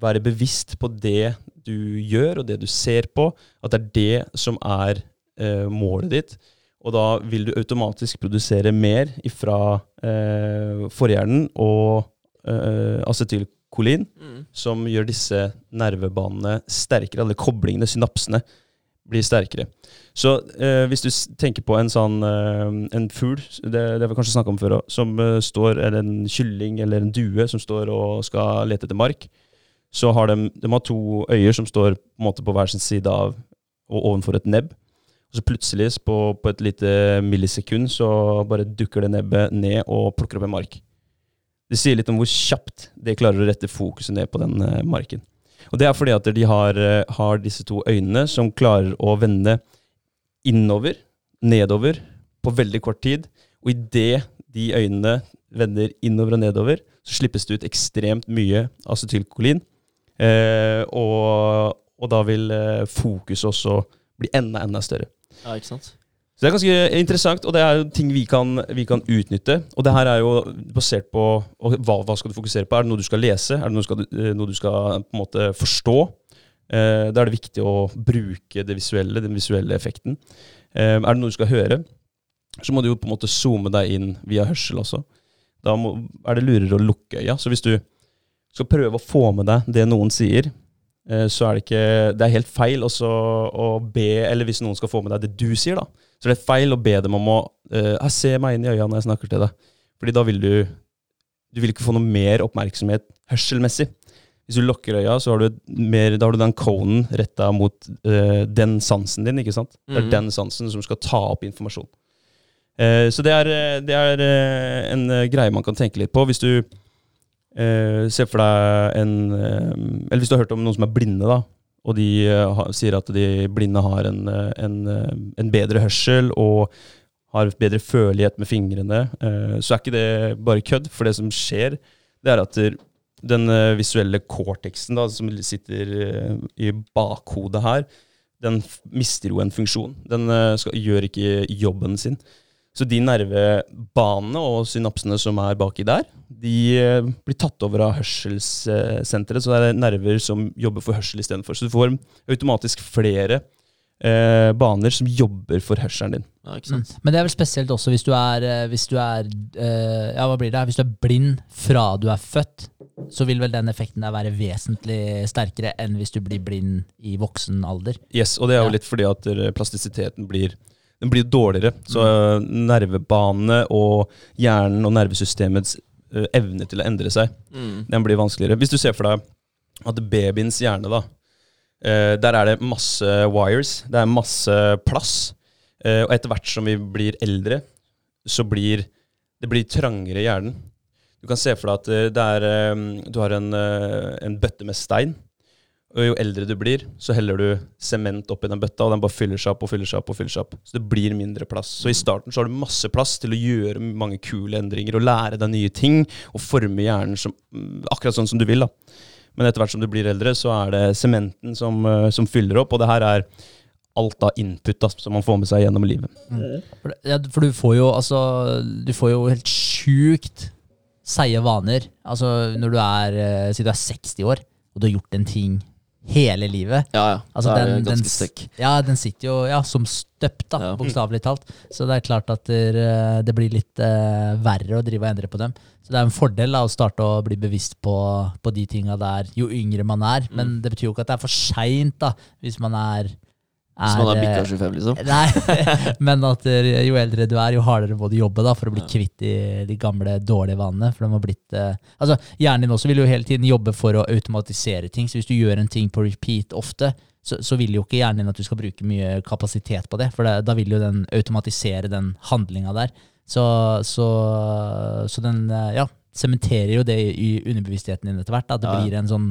være bevisst på det du gjør, og det du ser på. At det er det som er eh, målet ditt. Og da vil du automatisk produsere mer fra eh, forhjernen og eh, acetylkolin, mm. som gjør disse nervebanene sterkere. Alle koblingene, synapsene, blir sterkere. Så eh, hvis du tenker på en sånn eh, en fugl, det, det har vi kanskje snakka om før òg, som eh, står, eller en kylling eller en due som står og skal lete etter mark, så har de, de har to øyer som står på, måte på hver sin side av og ovenfor et nebb. Og så plutselig, på, på, et lite millisekund, så bare dukker det nebbet ned og plukker opp en mark. Det sier litt om hvor kjapt de klarer å rette fokuset ned på den uh, marken. Og det er fordi at de har, uh, har, disse to øynene som klarer å vende innover, nedover, på veldig kort tid. Og idet de øynene vender innover og nedover, så slippes det ut ekstremt mye acetylkolin. Eh, og, og, da vil fokuset også bli enda, enda større. Ja, ikke sant? Så det er ganske interessant, og det er jo ting vi kan, vi kan utnytte. Og det her er jo basert på hva, hva, skal du fokusere på? Er det noe du skal lese? Er det noe, skal, eh, noe du skal på en måte forstå? Eh, da er det viktig å bruke det visuelle, den visuelle effekten. Eh, er det noe du skal høre, så må du jo på en måte zoome deg inn via hørsel også. Da må, er det lurere å lukke øya. Så hvis du skal prøve å få med deg det noen sier, Eh, så er det ikke Det er helt feil å be Eller hvis noen skal få med deg det du sier, da, så det er feil å be dem om å uh, Se meg inn i øya når jeg snakker til deg. Fordi da vil du Du vil ikke få noe mer oppmerksomhet hørselmessig. Hvis du lukker øya, så har du, mer, har du den conen retta mot uh, den sansen din. ikke sant? Det er mm. den sansen som skal ta opp informasjon. Uh, så det er, det er en greie man kan tenke litt på. Hvis du ser se for deg en Eller hvis du har hørt om noen som er blinde, da, og de uh, sier at de blinde har en, eh, en, eh, en, bedre hørsel og har bedre følelighet med fingrene, Uh, så er ikke det bare kødd. For det som skjer, det er at den visuelle cortexen da, som sitter i bakhodet her, den mister jo en funksjon. Den skal, gjør ikke jobben sin. Så de nervebanene og synapsene som er baki der, de eh, blir tatt over av hørselssenteret. Så det er nerver som jobber for hørsel istedenfor. Så du får automatisk flere eh, baner som jobber for hørselen din. Ja, mm. Men det er vel spesielt også hvis du er, eh, hvis du er eh, Ja, hva blir det? Hvis du er blind fra du er født, så vil vel den effekten der være vesentlig sterkere enn hvis du blir blind i voksen alder. Yes, og det er jo litt fordi at plastisiteten blir den blir dårligere. Så uh, nervebanene og hjernen og nervesystemets uh, evne til å endre seg, mm. den blir vanskeligere. Hvis du ser for deg at babyens hjerne, da, uh, der er det masse wires, det er masse plass. og etter hvert som vi blir eldre, så blir det blir trangere i hjernen. Du kan se for deg at er, du har en, en bøtte med stein. Og jo eldre du blir, så heller du sement oppi den bøtta, og den bare fyller seg opp og fyller seg opp. og fyller seg opp. Så det blir mindre plass. Så i starten så har du masse plass til å gjøre mange kule endringer og lære deg nye ting og forme hjernen som, mm, akkurat sånn som du vil. da. Men etter hvert som du blir eldre, så er det sementen som, eh, som fyller opp, og det her er alt av input da, som man får med seg gjennom livet. Mm. For, ja, for du får jo altså Du får jo helt sjukt seige vaner. Altså når du er, si du er 60 år, og du har gjort en ting hele livet. Ja, ja. Altså, den, den, ja, den sitter jo ja, som støpt, da, ja. bokstavelig talt. Så det er klart at det, det blir litt uh, verre å drive og endre på dem. Så det er en fordel da, å starte å bli bevisst på, på de tinga der jo yngre man er. Men mm. det betyr jo ikke at det er for seint hvis man er Hvis han har er, bikka eh, 25, liksom. Nei, men at eh, jo eldre du er, jo hardere må du jobbe da, for å bli Ja. kvitt de, de gamle, dårlige vanene. For de har blitt eh, Altså, Hjernen din også vil jo hele tiden jobbe for å automatisere ting. Så hvis du gjør en ting på repeat ofte, så, så vil jo ikke hjernen din at du skal bruke mye kapasitet på det. For det, da vil jo den automatisere den handlinga der. Så, så, så den eh, ja, sementerer jo det i, underbevisstheten din etter hvert. At det ja. blir en sånn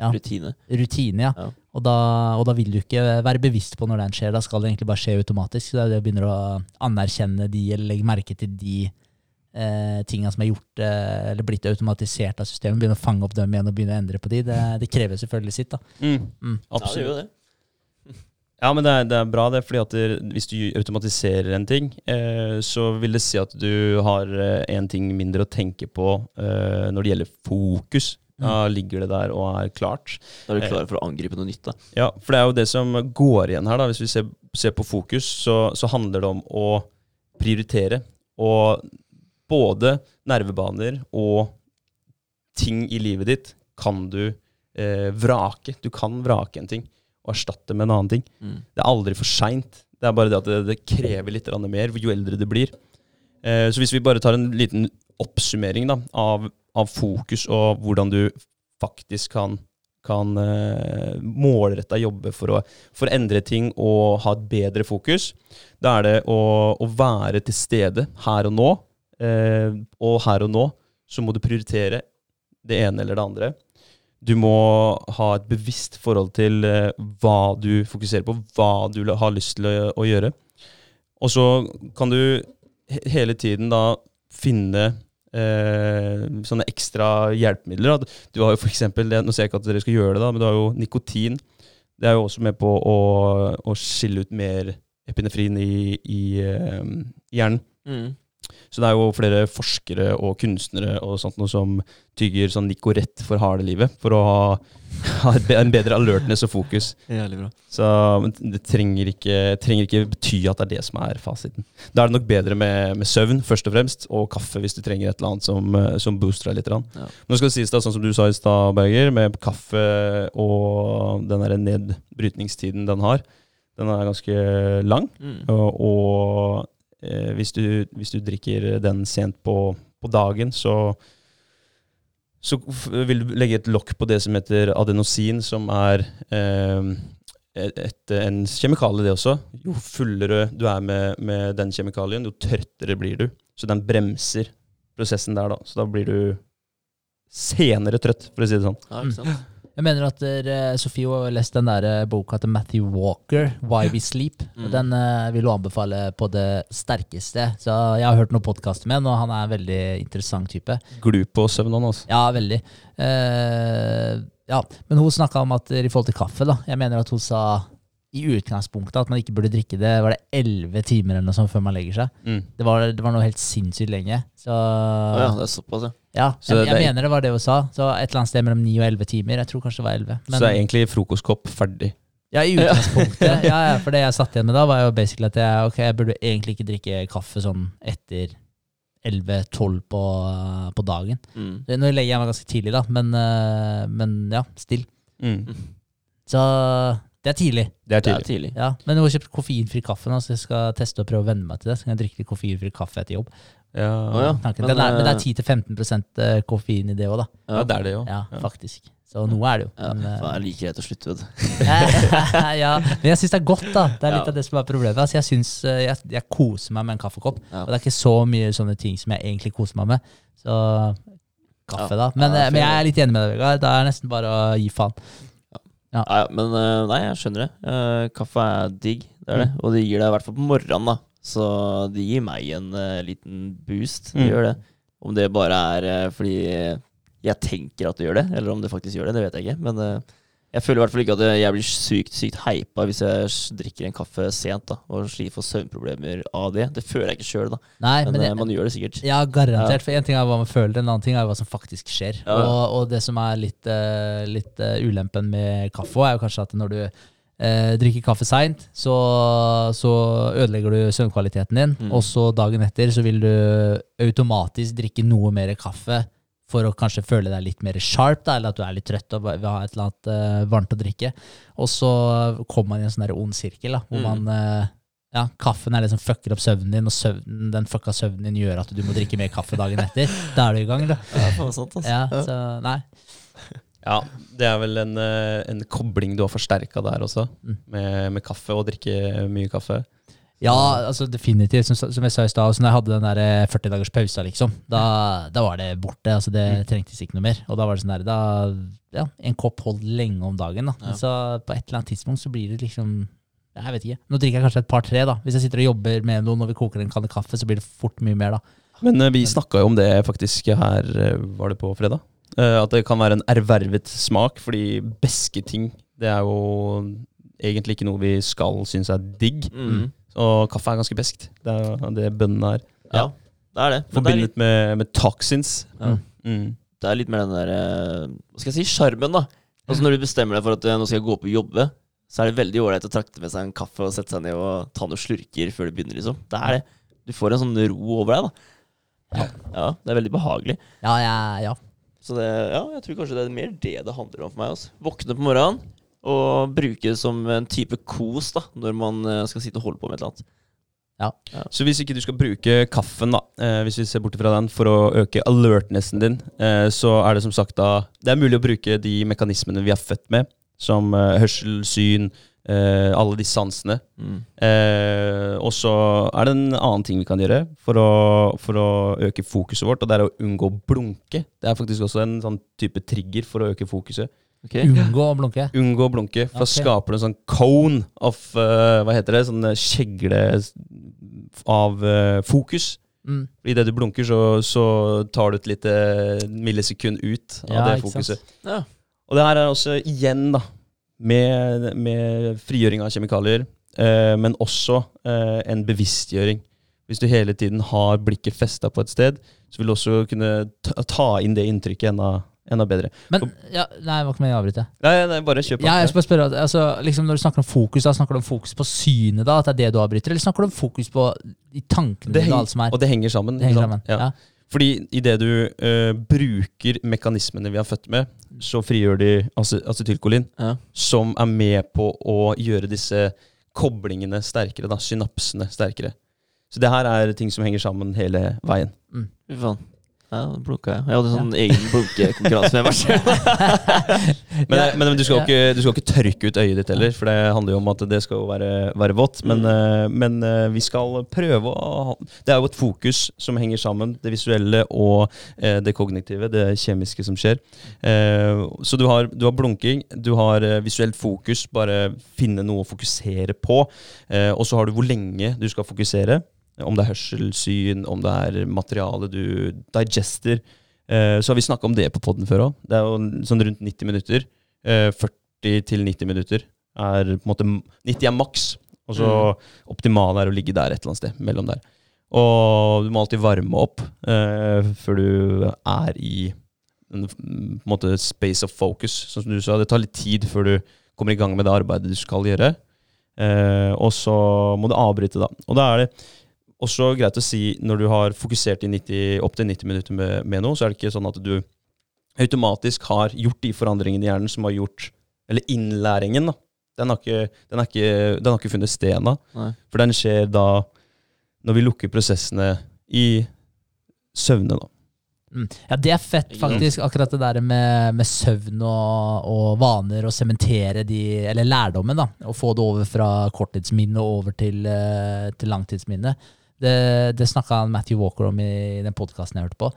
ja. Rutine. rutine, ja. Ja. Og, da, og da vil du ikke være bevisst på når den skjer. Da skal det egentlig bare skje automatisk. Så det er det å begynne å anerkjenne de, eller legge merke til de eh, tinga som er gjort eh, eller blitt automatisert av systemet. Begynne å fange opp dem igjen og begynne å endre på de. Det, det krever selvfølgelig sitt. da. Mm, Mm. Absolutt. Ja, det. Ja, men det er, det er bra, det. fordi at det, hvis du automatiserer en ting, eh, så vil det si at du har én ting mindre å tenke på eh, når det gjelder fokus. Da ligger det der og er klart. Da er du klar for å angripe noe nytt. da. Ja, for det er jo det som går igjen her. da, Hvis vi ser, ser på fokus, så, så handler det om å prioritere. Og både nervebaner og ting i livet ditt kan du eh, vrake. Du kan vrake en ting og erstatte med en annen ting. Mm. Det er aldri for seint. Det er bare det at det, det krever litt mer jo eldre det blir. Eh, så hvis vi bare tar en liten oppsummering da, av, av fokus og hvordan du faktisk kan, kan uh, målretta jobbe for å, for å endre ting og ha et bedre fokus, da er det å, å være til stede her og nå. Uh, og her og nå så må du prioritere det ene eller det andre. Du må ha et bevisst forhold til uh, hva du fokuserer på, hva du har lyst til å, å gjøre. Og så kan du he hele tiden da finne eh, sånne ekstra hjelpemidler. Da. Du har jo for eksempel, Nå ser jeg ikke at dere skal gjøre det, da, men du har jo nikotin. Det er jo også med på å, å skille ut mer epinefrin i, i, eh, hjernen. Mm. Så det er jo flere forskere og kunstnere og sånt noe som tygger sånn Nicorette for harde livet, for å ha, ha en bedre alertness og fokus. Jævlig bra. Så det trenger ikke, trenger ikke bety at det er det som er fasiten. Da er det nok bedre med, med søvn, først og fremst, og kaffe hvis du trenger et eller annet som, eh, som booster deg litt. Ja. Nå skal det sies da, sånn som du sa i stad, Berger, med kaffe og den nedbrytningstiden den har, den er ganske lang. Mm. Og, og hvis, du, hvis du drikker den sent på, på dagen, så så vil du legge et lokk på det som heter adenosin, som er eh, et, et, en kjemikalie, det også. Jo fullere du er med, med den kjemikalien, jo trøttere blir du. Så den bremser prosessen der, da. Så da blir du senere trøtt, for å si det sånn. Ja, ikke sant? Jeg mener at uh, Sofie har lest den der eh, boka til Matthew Walker, 'Why We Sleep'. Mm. Og Den uh, vil hun anbefale på det sterkeste. Så Jeg har hørt noen podkaster med ham, og han er en veldig interessant type. Glup på søvn, han, også. Ja, veldig. Uh, ja, Men hun snakka om at i forhold til kaffe, da Jeg mener at hun sa i utgangspunktet at man ikke burde drikke det Var det elleve timer eller noe sånt før man legger seg. Mm. Det var, det var noe helt sinnssykt lenge. Så oh ja, det er såpass, ja. ja, Så jeg, jeg det er- mener det var det hun sa. Så et eller annet sted mellom ni og elleve timer. Jeg tror kanskje det var elleve. Så er egentlig frokostkopp ferdig. Ja, i utgangspunktet. ja, ja, for det jeg satt igjen med da, var jo basically at jeg, okay, jeg burde egentlig ikke drikke kaffe sånn etter 11-12 på, på dagen. Mm. Nå legger jeg meg ganske tidlig, da, men, eh, men ja, still. Mm. Så det er tidlig. Det er Det er tidlig. tidlig. Ja, Men jeg har kjøpt koffeinfri kaffe nå, så jeg skal teste og prøve å venne meg til det. Så kan jeg drikke litt koffeinfri kaffe etter jobb. Ja. Ja. Men, er, men det eh, er 10-15% koffein i det òg, da. ja, det er det jo. Ja, faktisk. Så noe er det jo. Ja, Men, eh, faen, jeg liker greit å slutte, vet du. ja, men jeg syns det er godt, da. Det er litt Ja. av det som er problemet. Altså, jeg, synes, eh, jeg, jeg koser meg med en kaffekopp. Ja. Og det er ikke så mye sånne ting som jeg egentlig koser meg med. Så kaffe, Ja. da. Men, Ja, eh, men jeg er litt enig med deg, Vegard. Det er nesten bare å gi faen. Ja, ja, men eh, nei, jeg skjønner det. Eh, kaffe er digg, det er det. Mm. Og det gir deg i hvert fall på morgenen, da. Så det gir meg en eh, liten boost. Det Mm. gjør det. Om det bare er fordi jeg tenker at det gjør det, eller om det faktisk gjør det, det vet jeg ikke. Men jeg føler i hvert fall ikke at jeg blir sykt sykt hypa hvis jeg drikker en kaffe sent da, og sliter for søvnproblemer av det. Det føler jeg ikke sjøl, da. Nei, Men, men, eh, jeg, man gjør det sikkert. Ja, garantert. Ja. For en ting er hva man føler, en annen ting er hva som faktisk skjer. Ja. Og, og det som er litt, uh, litt uh, ulempen med kaffe, er jo kanskje at når du eh, drikker kaffe seint, så, så ødelegger du søvnkvaliteten din. Mm. Og så dagen etter så vil du automatisk drikke noe mer kaffe for å kanskje føle deg litt mer sharp, da, eller at du er litt trøtt og vil ha et eller annet uh, varmt å drikke. Og så kommer man i en sånn ond sirkel, da, hvor Mm. man uh, ja, Kaffen er det som fucker opp søvnen din, og søvnen, den fucka søvnen din gjør at du må drikke mer kaffe dagen etter. Da er du i gang, da. Ja, sant, altså. Ja, så nei. Ja, det er vel en, eh, en kobling du har forsterka der også, Mm. med, med kaffe og drikke mye kaffe. Ja, altså definitivt. Som, som jeg sa i stad, da når jeg hadde den der eh, 40 dagers pausa, liksom, da, da var det borte. altså Det trengtes ikke noe mer. Og da var det sånn der, da, ja, En kopp holdt lenge om dagen. da. Ja. Så på et eller annet tidspunkt så blir det liksom Jeg vet ikke. Nå drikker jeg kanskje et par-tre. da. Hvis jeg sitter og jobber med noen og vi koker en kanne kaffe, så blir det fort mye mer. da. Men eh, vi snakka jo om det faktisk her, eh, var det på fredag? Eh, at det kan være en ervervet smak, fordi besketing det er jo egentlig ikke noe vi skal synes er digg. Mm. Og kaffe er ganske beskt. Det er det bønnene er. Ja, det er det. Men det er, litt, med, med toxins. Ja. Mm. det er litt mer den der eh, Hva skal jeg si? Sjarmen, da. Altså Når du bestemmer deg for at eh, nå skal jeg gå på jobbe, så er det veldig ålreit å trakte med seg en kaffe og sette seg ned og ta noen slurker før du begynner, liksom. Det er det. Du får en sånn ro over deg, da. Ja. Ja, det er veldig behagelig. Ja, ja, ja. Så det, ja, jeg tror kanskje det er mer det det handler om for meg. Altså. Våkne på morgenen og bruke det som en type kos da, når man eh, skal sitte og holde på med et eller annet. Ja, Så hvis ikke du skal bruke kaffen, da, eh, hvis vi ser bort fra den, for å øke alertnessen din, eh, så er det som sagt da Det er mulig å bruke de mekanismene vi er født med, som eh, hørsel, syn, alle de sansene. Mm. Og så er det en annen ting vi kan gjøre for å, for å øke fokuset vårt, og det er å unngå å blunke. Det er faktisk også en sånn type trigger for å øke fokuset. Ok. Unngå å blunke. Unngå å blunke, for da skaper du en sånn cone of uh, Hva heter det? Sånn eh, kjegle av uh, fokus. Mm. Idet du blunker, så, så tar du et lite millisekund ut av Ja, det fokuset. Ja. Og det her er også igjen, da, med, med frigjøring av kjemikalier, eh, men også eh, en bevisstgjøring. Hvis du hele tiden har blikket festa på et sted, så vil du også kunne ta, ta inn det inntrykket enda, enda bedre. Men ja, Nei, det var ikke meningen å avbryte. Nei, nei, bare kjøp. Ja, jeg skal bare spørre, altså, liksom Når du snakker om fokus, da snakker du om fokus på synet, da, at det er det du avbryter, eller snakker du om fokus på tankene Det og alt som er? Og det henger sammen. Det henger sammen. Ja. Ja. Fordi idet du uh, bruker mekanismene vi er født med, så frigjør de ace- acetylkolin, Ja. som er med på å gjøre disse koblingene sterkere, da, synapsene sterkere. Så det her er ting som henger sammen hele veien. Mm. faen. Ja, blunka jeg. Jeg hadde sånn egen blunkekonkurranse med meg selv. Men, Ja. men du, skal Ja. ikke, du skal ikke tørke ut øyet ditt heller, for det handler jo om at det skal jo være, være vått. Men, mm. men eh, vi skal prøve å Det er jo et fokus som henger sammen, det visuelle og eh, det kognitive, det kjemiske som skjer. Eh, så du har, du har blunking, du har eh, visuelt fokus, bare finne noe å fokusere på. Eh, og så har du hvor lenge du skal fokusere. Om det er hørsel, syn, om det er materiale du digester. Eh, så har vi snakka om det på poden før òg. Det er jo sånn rundt 90 minutter. Eh, 40 til 90 minutter er på en måte 90 er maks. Og så optimale er å ligge der et eller annet sted. Mellom der. Og du må alltid varme opp eh, før du er i en på en måte space of focus. Som du sa, det tar litt tid før du kommer i gang med det arbeidet du skal gjøre. Eh, og så må du avbryte, da. Og da er det også greit å si når du har fokusert i 90, opp til 90 minutter med, med noe, så er det ikke sånn at du automatisk har gjort de forandringene i hjernen som har gjort Eller innlæringen, da. Den har ikke, den har ikke, den har ikke funnet sted ennå. For den skjer da når vi lukker prosessene i søvne, da. Mm. Ja, det er fett, faktisk. Akkurat det der med, med søvn og, og vaner, og sementere de Eller lærdommen, da. Og få det over fra korttidsminne over til, eh, til langtidsminne. Det, det snakka Matthew Walker om i den podkasten jeg hørte på.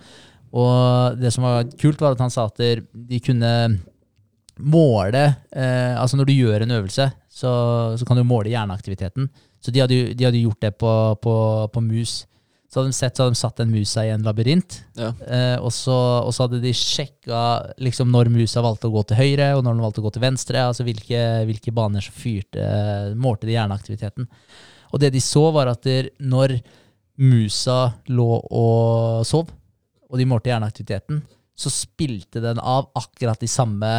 Og det som var kult, var at han sa at de kunne måle eh, Altså når du gjør en øvelse, så, så kan du måle hjerneaktiviteten. Så de hadde, de hadde gjort det på, på, på mus. Så hadde de sett, så hadde de satt den musa i en labyrint. Ja. Eh, og, så, og så hadde de sjekka liksom, når musa valgte å gå til høyre, og når den valgte å gå til venstre. Altså hvilke, hvilke baner som fyrte, målte de hjerneaktiviteten. Og det de så, var at når musa lå og sov, og de målte hjerneaktiviteten, så spilte den av akkurat de samme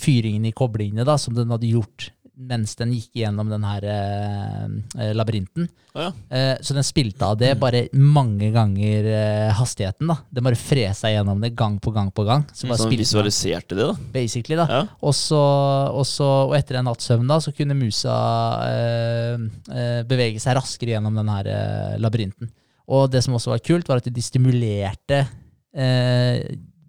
fyringene i koblingene da, som den hadde gjort mens den gikk gjennom den her eh, labyrinten. Ja, ja. Eh, så den spilte av det bare mange ganger eh, hastigheten. da. Den bare fresa gjennom det gang på gang på gang. Så bare Sånn den, visualiserte det, da. basically da. Ja. Og, så, og, så, etter en natts søvn da, så kunne musa eh, eh, bevege seg raskere gjennom den her eh, labyrinten. Og det som også var kult, var at de stimulerte eh,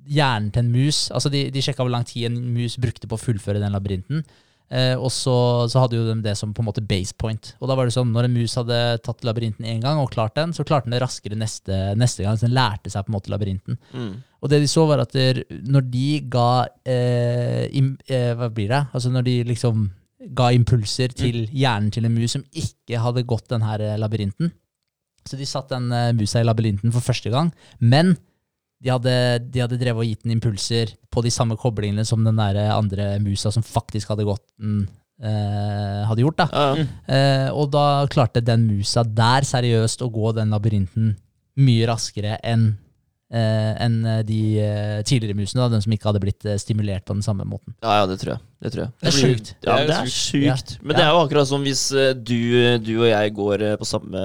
hjernen til en mus. Altså de, de sjekka hvor lang tid en mus brukte på å fullføre den labyrinten. Eh, og så, så hadde jo de det som på en måte base point. Og da var det sånn, når en mus hadde tatt labyrinten én gang og klart den, så klarte den det raskere neste, neste gang. Så den lærte seg på en måte labyrinten. Mm. Og det de så, var at der, når de ga eh, im, eh, Hva blir det? Altså når de liksom ga impulser til hjernen til en mus som ikke hadde gått den her eh, labyrinten. Så de satt den eh, musa i labyrinten for første gang, men de hadde, de hadde drevet og gitt den impulser på de samme koblingene som den der andre musa som faktisk hadde gått den, eh, hadde gjort. da. Ja, ja. Eh, og da klarte den musa der seriøst å gå den labyrinten mye raskere enn eh, enn de eh, tidligere musene, da, den som ikke hadde blitt eh, stimulert på den samme måten. ja, ja, det tror jeg. Det, tror jeg. Det er sjukt. Ja, Det er det er sjukt. Men det er jo akkurat som hvis eh, du, du og jeg går på samme,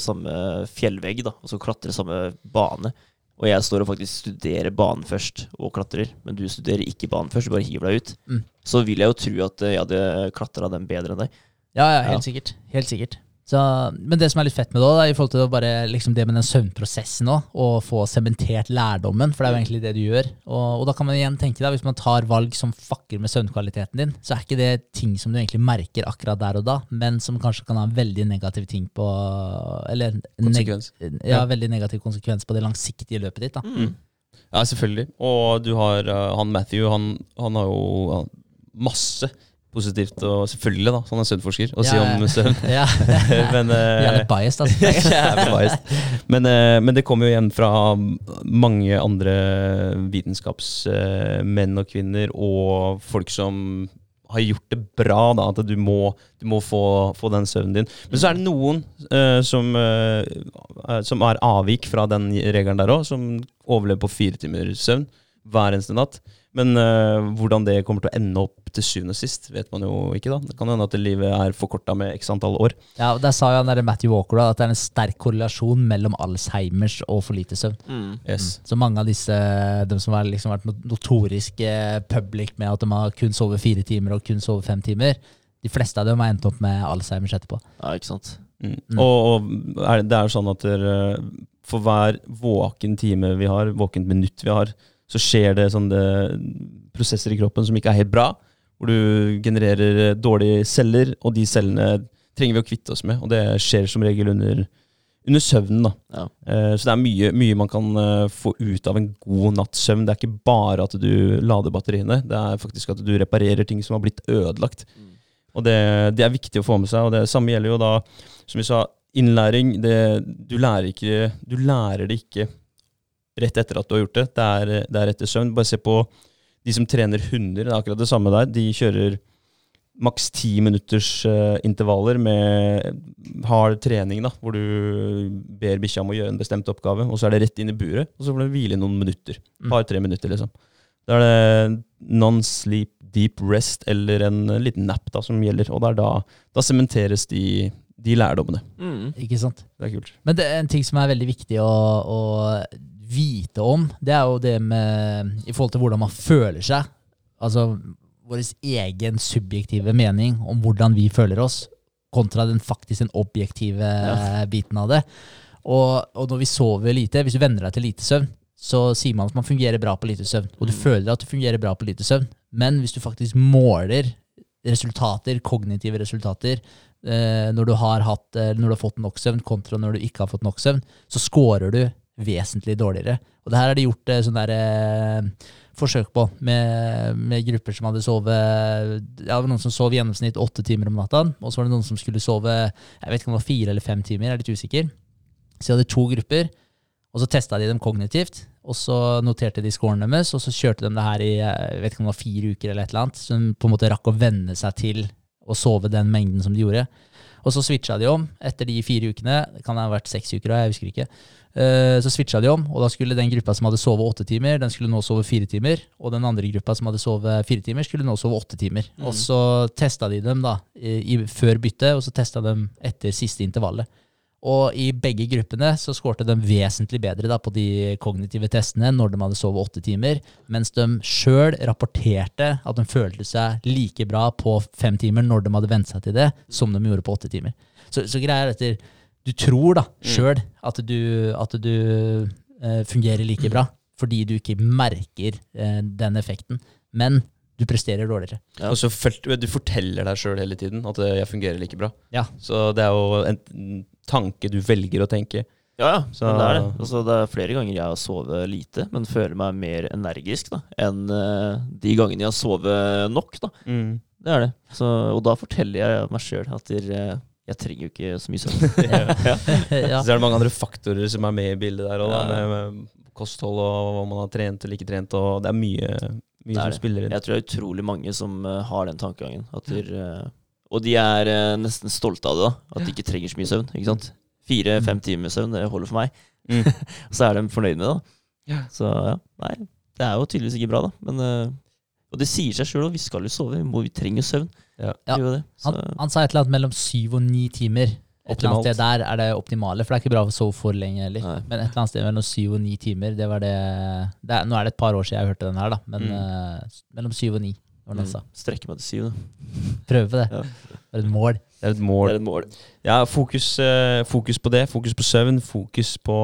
samme fjellvegg, da, og så klatrer samme bane. Og jeg står og faktisk studerer banen først og klatrer, men du studerer ikke banen først, du bare hiver deg ut. Mm. Så vil jeg jo tro at eh, jeg hadde klatra den bedre enn deg. Ja, ja, helt Ja. sikkert. Helt sikkert. Så, men det som er litt fett med det, da, i forhold til bare, liksom det med den søvnprosessen òg, og få sementert lærdommen, for det er jo egentlig det du gjør. Og, og da kan man igjen tenke deg, hvis man tar valg som fucker med søvnkvaliteten din, så er ikke det ting som du egentlig merker akkurat der og da, men som kanskje kan ha en veldig negativ ting på Eller neg Konsekvens. ja, veldig negativ konsekvens på det langsiktige løpet ditt. da. Mm. Ja, selvfølgelig. Og du har uh, han Matthew, han, han har jo uh, masse positivt, og selvfølgelig, da, sånn en er søvnforsker, å Ja, si om søvn. Ja, Men, Jævlig biased, altså. Biased. Men, uh, men det kommer jo igjen fra mange andre vitenskapsmenn og -kvinner, og folk som har gjort det bra, da, at du må, du må få, få den søvnen din. Men så er det noen uh, som, som er avvik fra den regelen der òg, som overlever på fire timer søvn hver eneste natt. Men uh, hvordan det kommer til å ende opp til syvende og sist, vet man jo ikke. da. Det kan hende at livet er forkorta med x antall år. Ja, og Der sa jo han der Matthew Walker da, at det er en sterk korrelasjon mellom Alzheimers og for lite søvn. Mm. Yes. Så mange av disse, de som har liksom vært notoriske notorisk eh, public med at de har kun sovet fire timer og kun sovet fem timer, de fleste av dem har endt opp med Alzheimers etterpå. Ja, ikke sant. Mm. Mm. Og, og er, det er jo sånn at der, for hver våken time vi har, våkent minutt vi har, så skjer det sånne prosesser i kroppen som ikke er helt bra. Hvor du genererer dårlige celler, og de cellene trenger vi å kvitte oss med. Og det skjer som regel under, under søvnen. da. Ja. Eh, Så det er mye, mye man kan eh, få ut av en god natts søvn. Det er ikke bare at du lader batteriene, det er faktisk at du reparerer ting som har blitt ødelagt. Mm. Og det, det er viktig å få med seg. Og det samme gjelder jo da, som vi sa, innlæring. Det, du, lærer ikke, du lærer det ikke rett etter at du har gjort det. Det er, det er etter søvn. Bare se på de som trener hunder. Det er akkurat det samme der. De kjører maks ti minutters uh, intervaller med hard trening, da, hvor du ber bikkja om å gjøre en bestemt oppgave, og så er det rett inn i buret, og så får du hvile i noen minutter. Mm. Par-tre minutter, liksom. Da er det non-sleep deep rest eller en liten nap da, som gjelder, og det er da, da sementeres de, de lærdommene. Mm. Ikke sant? Det er kult. Men det er en ting som er veldig viktig å, å vite om, det er jo det med i forhold til hvordan man føler seg. Altså vår egen subjektive mening om hvordan vi føler oss, kontra den faktisk den objektive Ja. biten av det. Og, og når vi sover lite, hvis du venner deg til lite søvn, så sier man at man fungerer bra på lite søvn. Og du Mm. føler at du fungerer bra på lite søvn. Men hvis du faktisk måler resultater, kognitive resultater, eh, når, du har hatt, når du har fått nok søvn, kontra når du ikke har fått nok søvn, så scorer du vesentlig dårligere. Og det her har de gjort eh, sånn der, eh, forsøk på med, med grupper som hadde sovet ja, det Noen som sov i gjennomsnitt åtte timer om natta, og så var det noen som skulle sove jeg vet ikke om det var fire eller fem timer, jeg er litt usikker. Så de hadde to grupper, og så testa de dem kognitivt. Og så noterte de scoren deres, og så kjørte de det her i jeg vet ikke om det var fire uker eller et eller annet. Så de på en måte rakk å venne seg til å sove den mengden som de gjorde. Og så switcha de om etter de fire ukene. Det kan ha vært seks uker jeg husker ikke. Eh, Så switcha de om, og da skulle den gruppa som hadde sovet åtte timer, den skulle nå sove fire timer. Og den andre gruppa som hadde sovet fire timer, skulle nå sove åtte timer. Og så testa de dem da i, i, før byttet, og så testa de etter siste intervallet. Og i begge gruppene så skårte de vesentlig bedre da, på de kognitive testene når de hadde sovet åtte timer, mens de sjøl rapporterte at de følte seg like bra på fem timer når de hadde vent seg til det, som de gjorde på åtte timer. Så, så greia er at du tror da sjøl at du, at du eh, fungerer like bra, fordi du ikke merker eh, den effekten, men du presterer dårligere. Ja. Og så du forteller deg sjøl hele tiden at eh, jeg fungerer like bra. Ja. Så det er jo en tanke du velger å tenke. Ja, ja. Så- Men det er det. Altså, det er flere ganger jeg har sovet lite, men føler meg mer energisk da, enn eh, de gangene jeg har sovet nok. da. Det er det. Så, og da forteller jeg meg sjøl at jeg, jeg trenger jo ikke så mye søvn. ja. ja. Så er det mange andre faktorer som er med i bildet der òg, Ja. med, med kosthold og om man har trent eller ikke trent. Og det er mye, mye Det er som spiller inn. Jeg tror det er utrolig mange som uh, har den tankegangen. At de, eh, og de er uh, nesten stolte av det. da At de ikke trenger så mye søvn. ikke sant? Fire-fem timer søvn, det holder for meg. Mm. så er de fornøyd med det. da Ja. Så ja, nei, det er jo tydeligvis ikke bra, da. Men, og det sier seg sjøl vi skal jo sove. Vi, må, vi trenger søvn. Ja. Ja. det. Så, Han, han sa et eller annet mellom syv og ni timer. Et eller annet sted der er det optimale, for det er ikke bra å sove for lenge heller. Nei. Men et eller annet sted mellom syv og ni timer, det var det, det er, Nå er det et par år siden jeg hørte den her, da, men Mm. uh, mellom syv og ni, mm, strekke meg til syv. da. Prøve det. Ja. Det er et mål. Det er et Det mål. er et mål. Ja, fokus, uh, fokus på det. Fokus på søvn. Fokus på,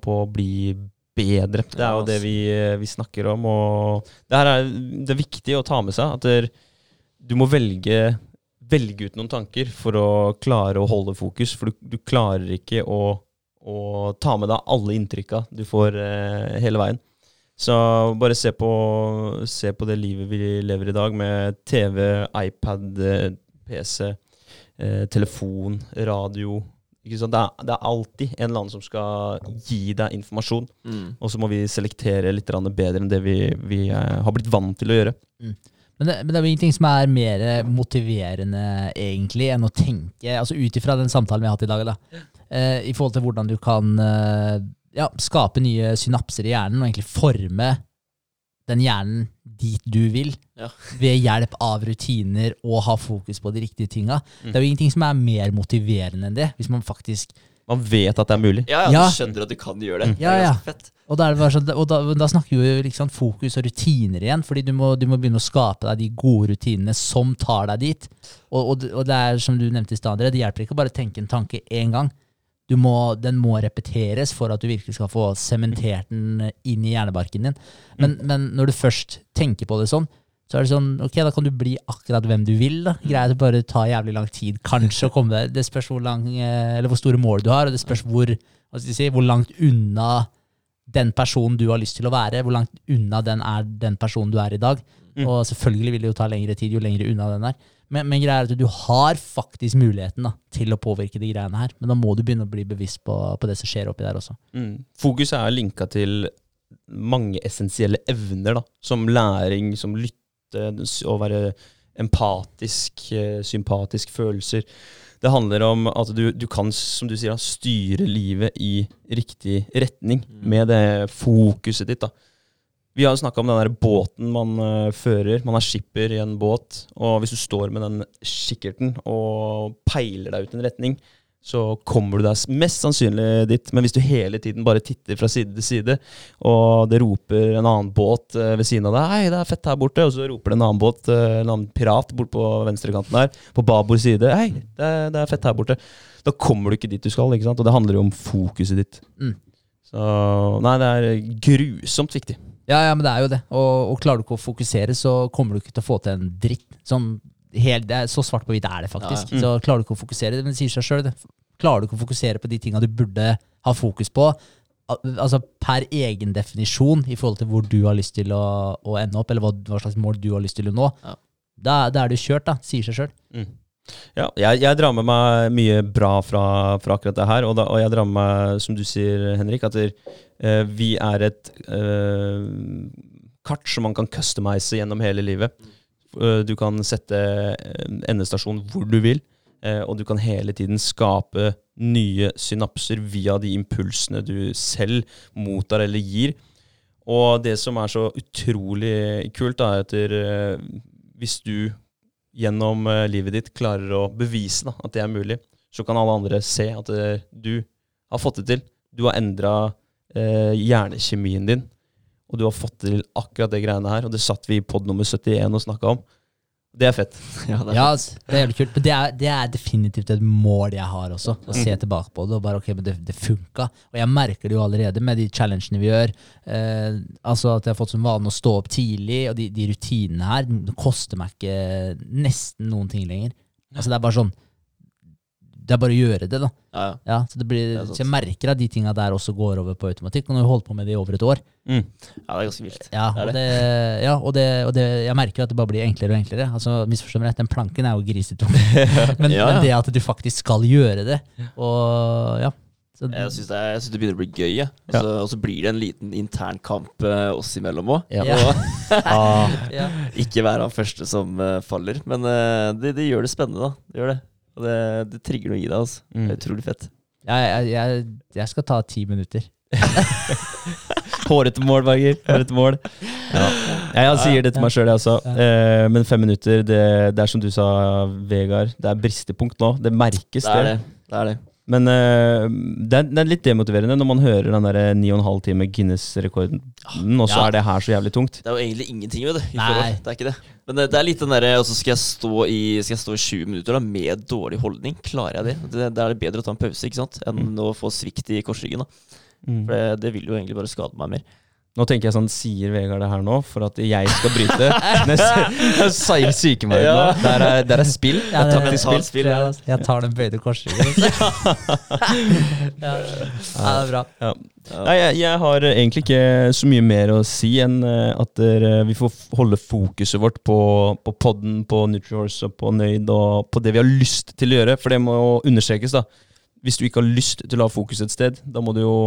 på å bli bedre. Det er jo det vi, eh, vi snakker om. Og det her er det er viktig å ta med seg. At der, du må velge, velge ut noen tanker for å klare å holde fokus. For du, du klarer ikke å, å ta med deg alle inntrykka du får eh, hele veien. Så bare se på, se på det livet vi lever i dag, med TV, iPad, eh, PC, eh, telefon, radio. Ikke sant? Det, er, det er alltid en eller annen som skal gi deg informasjon. Mm. Og så må vi selektere litt bedre enn det vi, vi eh, har blitt vant til å gjøre. Men det, men det er jo ingenting som er mer motiverende egentlig enn å tenke, altså ut ifra den samtalen vi har hatt i dag, da, eh, i forhold til hvordan du kan eh, ja, skape nye synapser i hjernen og egentlig forme den hjernen dit du vil, Ja. ved hjelp av rutiner og ha fokus på de riktige tinga. Det er jo ingenting som er mer motiverende enn det, hvis man faktisk Man vet at det er mulig. Ja, ja, Ja. du skjønner at du kan gjøre det. Det Ja, er ja. ganske fett. Og da, sånn, og da, da snakker vi liksom fokus og rutiner igjen, fordi du må, du må begynne å skape deg de gode rutinene som tar deg dit. Og, og, og det er som du nevnte i stad, det hjelper ikke å bare tenke en tanke én gang. Du må, den må repeteres for at du virkelig skal få sementert den inn i hjernebarken din. Men, men når du først tenker på det sånn, så er det sånn, ok, da kan du bli akkurat hvem du vil. da. Greit, å bare ta jævlig lang tid, kanskje, å komme deg. Det spørs hvor, lang, eh, eller hvor store mål du har, og det spørs hvor, hva skal si, hvor langt unna den personen du har lyst til å være, hvor langt unna den er den personen du er i dag. Mm. Og selvfølgelig vil det jo ta lengre tid jo lengre unna den er. Men, men greia er at du har faktisk muligheten da, til å påvirke de greiene her. Men da må du begynne å bli bevisst på, på det som skjer oppi der også. Mm. Fokus er linka til mange essensielle evner, da, som læring, som lytte, å være empatisk, eh, sympatisk, følelser. Det handler om at du, du kan, som du sier, styre livet i riktig retning med det fokuset ditt. da. Vi har jo snakka om den der båten man eh, fører. Man er skipper i en båt. Og hvis du står med den kikkerten og peiler deg ut en retning, så kommer du deg mest sannsynlig dit. Men hvis du hele tiden bare titter fra side til side, og det roper en annen båt eh, ved siden av deg 'Hei, det er fett her borte', og så roper det en annen båt, eh, en annen pirat bort på venstrekanten her, på babord side 'Hei, det er, det er fett her borte', da kommer du ikke dit du skal. ikke sant? Og det handler jo om fokuset ditt. Mm. Så nei, det er grusomt viktig. Ja, ja, men det er jo det. Og, og klarer du ikke å fokusere, så kommer du ikke til å få til en dritt. Sånn, helt, det er, så svart på hvitt er det faktisk. Ja, ja. Så klarer du ikke å fokusere, men det sier seg sjøl. Klarer du ikke å fokusere på de tinga du burde ha fokus på, altså per egen definisjon i forhold til hvor du har lyst til å, å ende opp, eller hva, hva slags mål du har lyst til å nå, Ja. da, da er du kjørt, da. Sier seg sjøl. Mm. Ja, jeg, jeg drar med meg mye bra fra, fra akkurat det her, og, da, og jeg drar med meg, som du sier, Henrik, at der, eh, vi er et eh, kart som man kan customize gjennom hele livet. Eh, Du kan sette eh, endestasjon hvor du vil, eh, og du kan hele tiden skape nye synapser via de impulsene du selv mottar eller gir. Og det som er så utrolig kult, er at hvis du gjennom livet ditt klarer å bevise da, at det er mulig, så kan alle andre se at du har fått det til. Du har endra eh, hjernekjemien din, og du har fått til akkurat det greiene her. Og det satt vi i pod nummer 71 og snakka om. Det er fett. Ja, det er Ja, altså, det er jævlig kult. Men det er, det er definitivt et mål jeg har også. Å se tilbake på det og bare ok, men det, det funka. Og jeg merker det jo allerede med de challengene vi gjør. Eh, altså at jeg har fått som vane å stå opp tidlig, og de, de rutinene her det koster meg ikke nesten noen ting lenger. Altså det er bare sånn Det er bare å gjøre det, da. Ja, ja. Ja, så, det blir, Det så jeg merker at de tinga der også går over på automatikk. Og nå har vi holdt på med det i over et år. Mm. ja, det er ganske vilt. Ja, og, det, ja, og, det, og det, jeg merker at det bare blir enklere og enklere. Altså, Misforstå meg rett, den planken er jo grisetung. men, men det at du faktisk skal gjøre det, og ja så, Jeg syns det, det begynner å bli gøy. jeg. Og så blir det en liten intern kamp eh, oss imellom òg. Ja. Ah, ja. Ikke være han første som eh, faller. Men eh, det, det gjør det spennende, da. Det gjør det. Og det, det trigger noe i deg. altså. Det Mm. er utrolig fett. Jeg, jeg, jeg, jeg skal ta ti minutter. Hårete mål, Berger. Hårete mål. Ja. Jeg sier det til meg sjøl, jeg også. Eh, men fem minutter, det, det er som du sa, Vegard. Det er bristepunkt nå. Det merkes, Det er det. det, er det. Men uh, det, er, det er litt demotiverende når man hører den der ni og en halv time Guinness-rekorden, og så Ja. er det her så jævlig tungt. Det er jo egentlig ingenting, vet du. Nei. Det er ikke det. Men det, det er litt den derre Og så skal jeg stå i Skal jeg stå i 20 minutter da med dårlig holdning. Klarer jeg det? det? Da er det bedre å ta en pause ikke sant? enn å få svikt i korsryggen. da For det, det vil jo egentlig bare skade meg mer. Nå tenker jeg sånn, sier Vegard det her nå for at jeg skal bryte? Neste ja. nå. Der er, der er spill. Ja, det er taktisk spill. spill, ja. Jeg tar den bøyde korsryggen. ja. ja, det er bra. Ja. Nei, jeg, jeg har egentlig ikke så mye mer å si enn eh, at dere, vi får holde fokuset vårt på, på podden, på NutriHorse og på Nøyd og på det vi har lyst til å gjøre. For det må jo understrekes, da. Hvis du ikke har lyst til å ha fokus et sted, da må du jo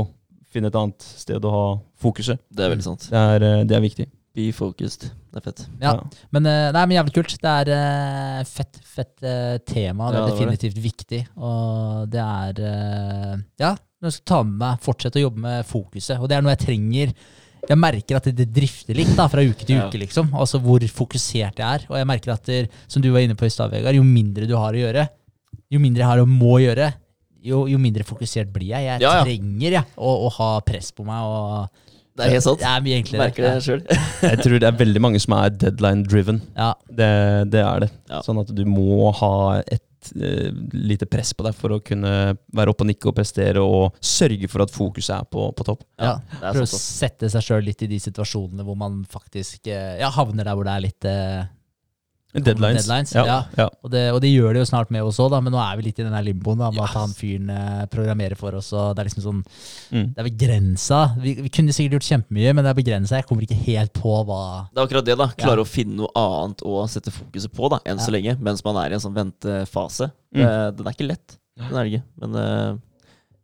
finne et annet sted å ha fokuset. Det er veldig sant. Det er, eh, det er viktig. Be focused. Det er fett. Ja. Men, eh, nei, men jævlig kult. Det er eh, fett, fett tema. Det er Ja, det definitivt det. viktig. Og det er Ja, jeg skal ta med meg, fortsette å jobbe med fokuset. Og det er noe jeg trenger. Jeg merker at det, det drifter litt da, fra uke til Ja. uke, liksom. Altså hvor fokusert jeg er. Og jeg merker at, det, som du var inne på i stad, Vegard, jo mindre du har å gjøre, jo mindre jeg har å må gjøre, jo, jo mindre fokusert blir jeg. Jeg Ja, ja. trenger jeg, å, å ha press på meg. Og Det er helt sant. Jeg, jeg. Merker det sjøl. Jeg tror det er veldig mange som er deadline-driven. Ja. Det, det er det. Ja. Sånn at du må ha et uh, lite press på deg for å kunne være oppe og nikke og prestere, og sørge for at fokuset er på, på topp. Ja, det er Prøve å sette seg sjøl litt i de situasjonene hvor man faktisk uh, ja, havner der hvor det er litt eh, Deadlines. Deadlines, ja. ja. ja. og, det, og det gjør det jo snart med oss òg, men nå er vi litt i den her limboen da, med at han fyren eh, programmerer for oss. Og det er liksom sånn Mm. Det er begrensa. Vi, vi kunne sikkert gjort kjempemye, men det er begrensa. Jeg kommer ikke helt på hva Det er akkurat det, da. Klare å finne noe annet å sette fokuset på, da, enn så lenge. Mens man er i en sånn ventefase. Mm. Det, den er ikke lett. Den er det ikke. Men eh,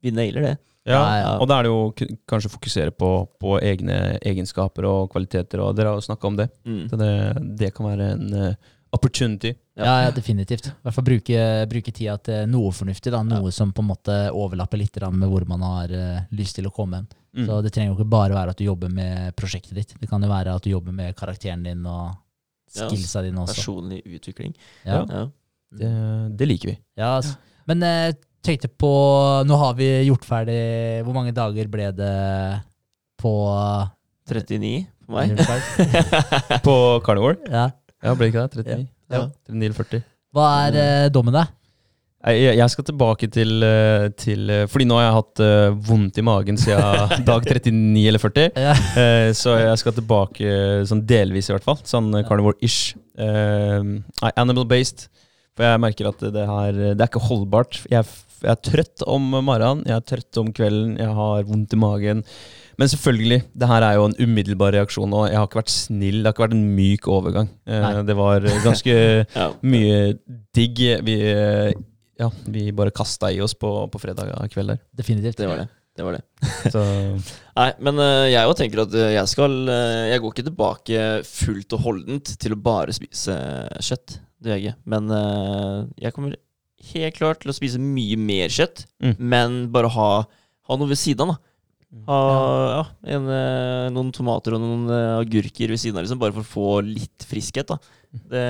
vi nailer det. Ja, Ja, ja. og da er det jo kanskje fokusere på, på egne egenskaper og kvaliteter, og dere har jo snakka om det. Mm. Så det. Det kan være en eh, opportunity. Ja, ja, definitivt. I hvert fall bruke, bruke tida til noe fornuftig. da, Noe som på en måte overlapper litt med hvor man har uh, lyst til å komme hen. Mm. Så Det trenger jo ikke bare være at du jobber med prosjektet ditt. Det kan jo være at du jobber med karakteren din og Ja, skillsa dine også. Personlig utvikling. Ja. Ja. Det, det liker vi. Ja, altså. Men uh, tenkte på Nå har vi gjort ferdig Hvor mange dager ble det på 39 for meg. På Carnivore? Ja. Ja, det ikke det? 39? Ja. 39 eller 40? Hva er eh, dommen, da? Jeg, jeg skal tilbake til, eh, til eh, Fordi nå har jeg hatt eh, vondt i magen siden dag 39 eller 40. Ja. Eh, så jeg skal tilbake eh, sånn delvis, i hvert fall. Sånn eh, carnivore-ish. Eh, nei, animal-based. For jeg merker at det her Det er ikke holdbart. Jeg, f- jeg er trøtt om morgenen, jeg er trøtt om kvelden, jeg har vondt i magen. Men selvfølgelig, det her er jo en umiddelbar reaksjon, og jeg har ikke vært snill. Det har ikke vært en myk overgang. Eh, Nei. det var ganske Ja. mye digg. Vi, eh, ja, vi bare kasta i oss på, på fredag kveld der. Definitivt. Det var det. Det var det. Så Nei, men eh, jeg òg tenker at jeg skal Jeg går ikke tilbake fullt og holdent til å bare spise kjøtt. Det gjør jeg ikke. Men eh, jeg kommer helt klart til å spise mye mer kjøtt, Mm. men bare ha, ha noe ved siden av, da. Ha ja, en, eh, noen tomater og noen eh, agurker ved siden av, liksom, bare for å få litt friskhet. da Det,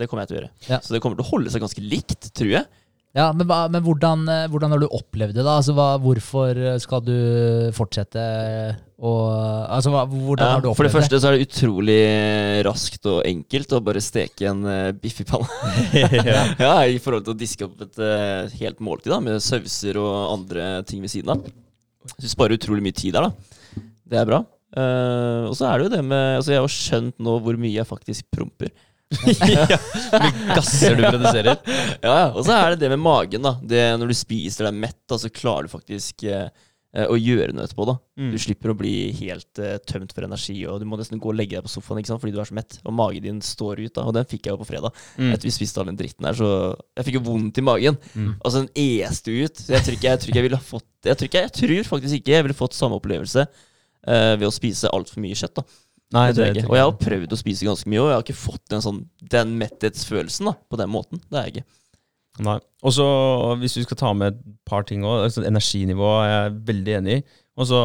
det kommer jeg til å gjøre. Ja. Så det kommer til å holde seg ganske likt, tror jeg. Ja, Men, men hvordan, eh, hvordan har du opplevd det? da? Altså, hva, Hvorfor skal du fortsette å Altså, hva, Hvordan Ja, har du for det For det? første så er det utrolig raskt og enkelt å bare steke en uh, biff i panna. ja. I forhold til å diske opp et helt måltid da, med sauser og andre ting ved siden av. Så du sparer utrolig mye tid der, da. Det er bra. Uh, og så er det jo det med Altså, jeg har skjønt nå hvor mye jeg faktisk promper. ja. Hvor mye gasser du produserer. Ja, ja. Og så er det det med magen, da. Det, når du spiser deg mett, da, så klarer du faktisk eh, å gjøre noe etterpå. da Mm. Du slipper å bli helt uh, tømt for energi, og du må nesten gå og legge deg på sofaen ikke sant? fordi du er så mett. Og magen din står ut, da. Og den fikk jeg jo på fredag. Mm. Etter vi spiste all den dritten her, så Jeg fikk jo vondt i magen. Mm. Altså, den este ut. Så jeg tror ikke jeg, tror ikke jeg ville ha fått Jeg tror, ikke, jeg tror faktisk ikke jeg ville fått samme opplevelse uh, ved å spise altfor mye kjøtt. da Nei, jeg ikke. Og jeg har prøvd å spise ganske mye, og jeg har ikke fått den, sånn den metthetsfølelsen da på den måten. Det er jeg ikke. Nei. Og så, hvis vi skal ta med et par ting òg, altså energinivå er jeg veldig enig i. Og så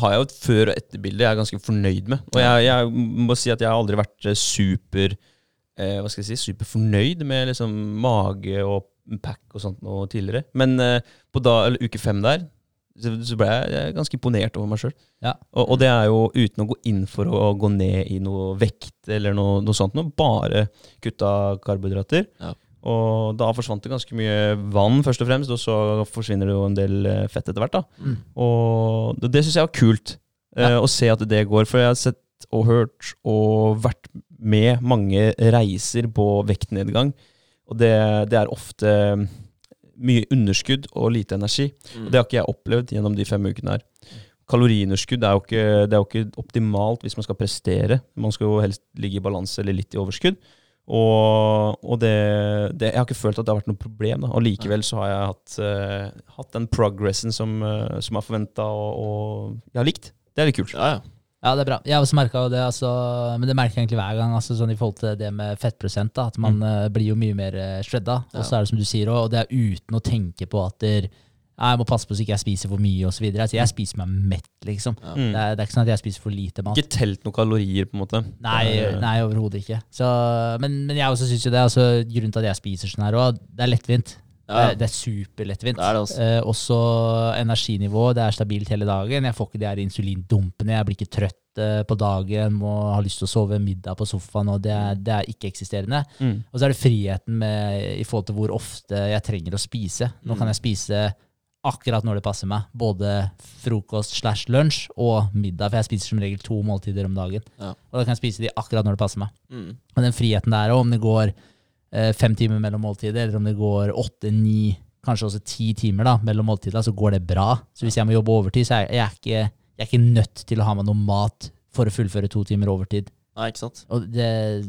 har jeg jo et før- og etterbilde jeg er ganske fornøyd med. Og jeg, jeg må si at jeg har aldri vært eh, super eh, Hva skal jeg si, superfornøyd med liksom mage og pack og sånt noe tidligere. Men eh, på da, eller uke fem der så, ble jeg, jeg ganske imponert over meg sjøl. Ja. Og, og det er jo uten å gå inn for å gå ned i noe vekt eller noe, noe sånt noe. Bare kutta karbohydrater. Ja. Og da forsvant det ganske mye vann, først og fremst, og så forsvinner det jo en del eh, fett etter hvert. da. Mm. Og det, det syns jeg var kult, eh, å se at det går. For jeg har sett og hørt og vært med mange reiser på vektnedgang. Og det, det er ofte mye underskudd og lite energi. Og det har ikke jeg opplevd gjennom de fem ukene her. Kaloriunderskudd er jo ikke, det er jo ikke optimalt hvis man skal prestere. Man skal jo helst ligge i balanse eller litt i overskudd. Og, og det, det, jeg har ikke følt at det har vært noe problem. Da. Og likevel så har jeg hatt, uh, hatt den progressen som, uh, som jeg har forventa og, og jeg har likt. Det er litt kult. Ja, ja. Ja, det er bra. Jeg har også merka det, altså, men det merker jeg egentlig hver gang. Altså, sånn I forhold til det med fettprosent, da, at man eh, blir jo mye mer uh, shredda. Og så Ja. er det som du sier, og det er uten å tenke på at der, «Nei, jeg må passe på så ikke jeg spiser for mye osv. Altså, jeg spiser meg mett, liksom. Ja. Mm. Det, er, det er ikke sånn at jeg spiser for lite mat. Ikke telt noen kalorier, på en måte. Nei, nei overhodet ikke. Så, men, men jeg også syns jo det. Altså, grunnen til at jeg spiser sånn her òg, det er lettvint. Ja, Det, det er superlettvint. Det er det, også. Eh, også energinivå. Det er stabilt hele dagen. Jeg får ikke de her insulindumpene. Jeg blir ikke trøtt eh, på dagen, må ha lyst til å sove middag på sofaen. og Det er, det er ikke-eksisterende. Mm. Og så er det friheten med, i forhold til hvor ofte jeg trenger å spise. Nå Mm. kan jeg spise akkurat når det passer meg. Både frokost slash lunsj og middag. For jeg spiser som regel to måltider om dagen. Ja. Og da kan jeg spise de akkurat når det passer meg. Mm. Og den friheten der, òg, om det går eh, fem timer mellom måltider, eller om det går åtte, ni, kanskje også ti timer da, mellom måltider, så går det bra. Så hvis jeg må jobbe overtid, så er jeg, jeg, er ikke, jeg er ikke nødt til å ha med noe mat for å fullføre to timer overtid. Nei, ikke sant? Og det,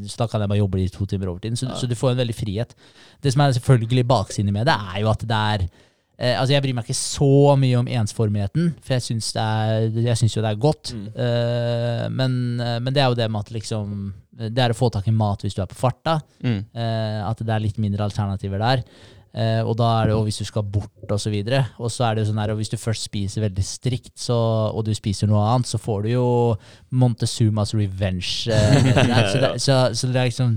så da kan jeg bare jobbe de to timer overtid. Så, Ja. så du får en veldig frihet. Det som er selvfølgelig baksiden med det, er jo at det er eh, Altså, jeg bryr meg ikke så mye om ensformigheten, for jeg syns, det er, jeg syns jo det er godt. Mm. Eh, men, eh, men det er jo det med at liksom Det er å få tak i mat hvis du er på farta. Mm. Eh, at det er litt mindre alternativer der. Eh, og da er det jo hvis du skal bort og så videre. Og så er det jo sånn her, og hvis du først spiser veldig strikt, så, og du spiser noe annet, så får du jo Montezumas revenge. Eh, så, det, så, så det er liksom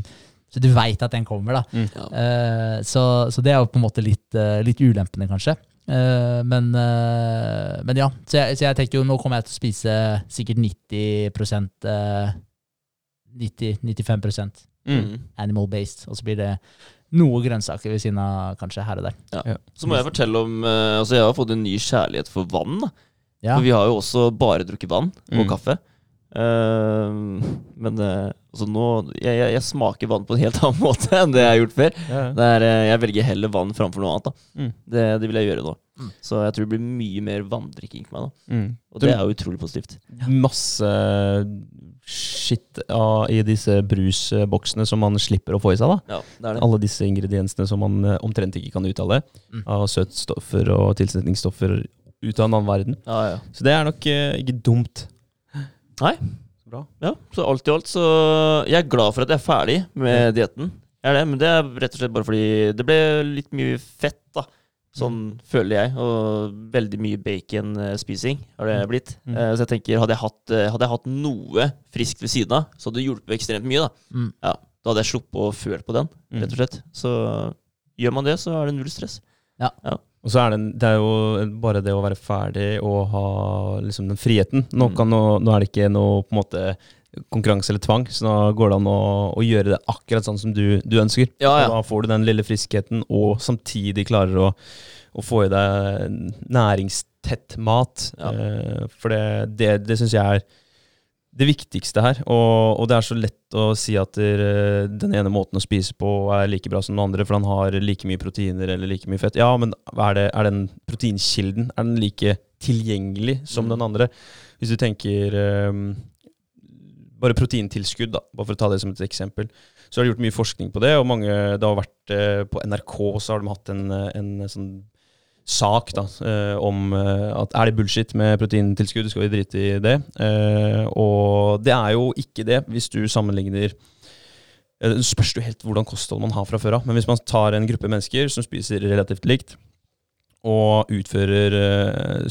Så du veit at den kommer, da. Mm. Ja. Eh, så, så det er jo på en måte litt, uh, litt ulempene, kanskje. Uh, men, men ja, så jeg, så jeg tenker jo nå kommer jeg til å spise sikkert 90 uh, 90-95 Mm. Animal-based, og så blir det noe grønnsaker ved siden av, kanskje, her og der. Ja. Ja. Så må jeg fortelle om Altså, jeg har fått en ny kjærlighet for vann. da Ja, For vi har jo også bare drukket vann og Mm. kaffe. Eh, men uh, altså nå jeg, jeg, jeg smaker vann på en helt annen måte enn det jeg har gjort før. Ja. ja. Der, uh, jeg velger heller vann framfor noe annet. da Mm. det, det vil jeg gjøre nå. Mm. Så jeg tror det blir mye mer vanndrikking for meg nå. Mm. Og det er jo utrolig positivt. Masse shit ja, i disse brusboksene som man slipper å få i seg. da Ja, det er det. Alle disse ingrediensene som man eh, omtrent ikke kan uttale. Mm. Av søtstoffer og tilsetningsstoffer ut av en annen verden. Ja, ja. Så det er nok eh, ikke dumt. Nei. Bra. Ja, så alt i alt så Jeg er glad for at jeg er ferdig med dietten. Jeg er det, men det er rett og slett bare fordi det ble litt mye fett, da. Sånn føler jeg. Og veldig mye bacon-spising har det blitt. Mm. Uh, Så jeg tenker, hadde jeg, hatt, eh, hadde jeg hatt noe friskt ved siden av, så hadde det hjulpet ekstremt mye. Da Mm. Ja, Da hadde jeg sluppet å føle på den, Mm. rett og slett. Så gjør man det, så er det null stress. Og så er det, det er jo bare det å være ferdig og ha liksom den friheten. Nå, Mm. kan, nå, nå er det ikke noe på en måte konkurranse eller tvang, så nå går det an å, å gjøre det akkurat sånn som du, du ønsker. Ja, ja. da får du den lille friskheten, og samtidig klarer å, å få i deg næringstett mat. Ja. Eh, for det, det, det syns jeg er det viktigste her. Og, og det er så lett å si at der, den ene måten å spise på er like bra som den andre, for den har like mye proteiner eller like mye fett. Ja, men er, det, er den proteinkilden er den like tilgjengelig som Mm. den andre? Hvis du tenker um, bare proteintilskudd, da, bare for å ta det som et eksempel, så har de gjort mye forskning på det. og mange, Det har vært eh, På NRK så har de hatt en, eh, en sånn sak da, eh, om eh, at er det bullshit med proteintilskudd, skal vi drite i det? Eh, og det er jo ikke det, hvis du sammenligner Det spørs jo helt hvordan kosthold man har fra før av. Men hvis man tar en gruppe mennesker som spiser relativt likt, og utfører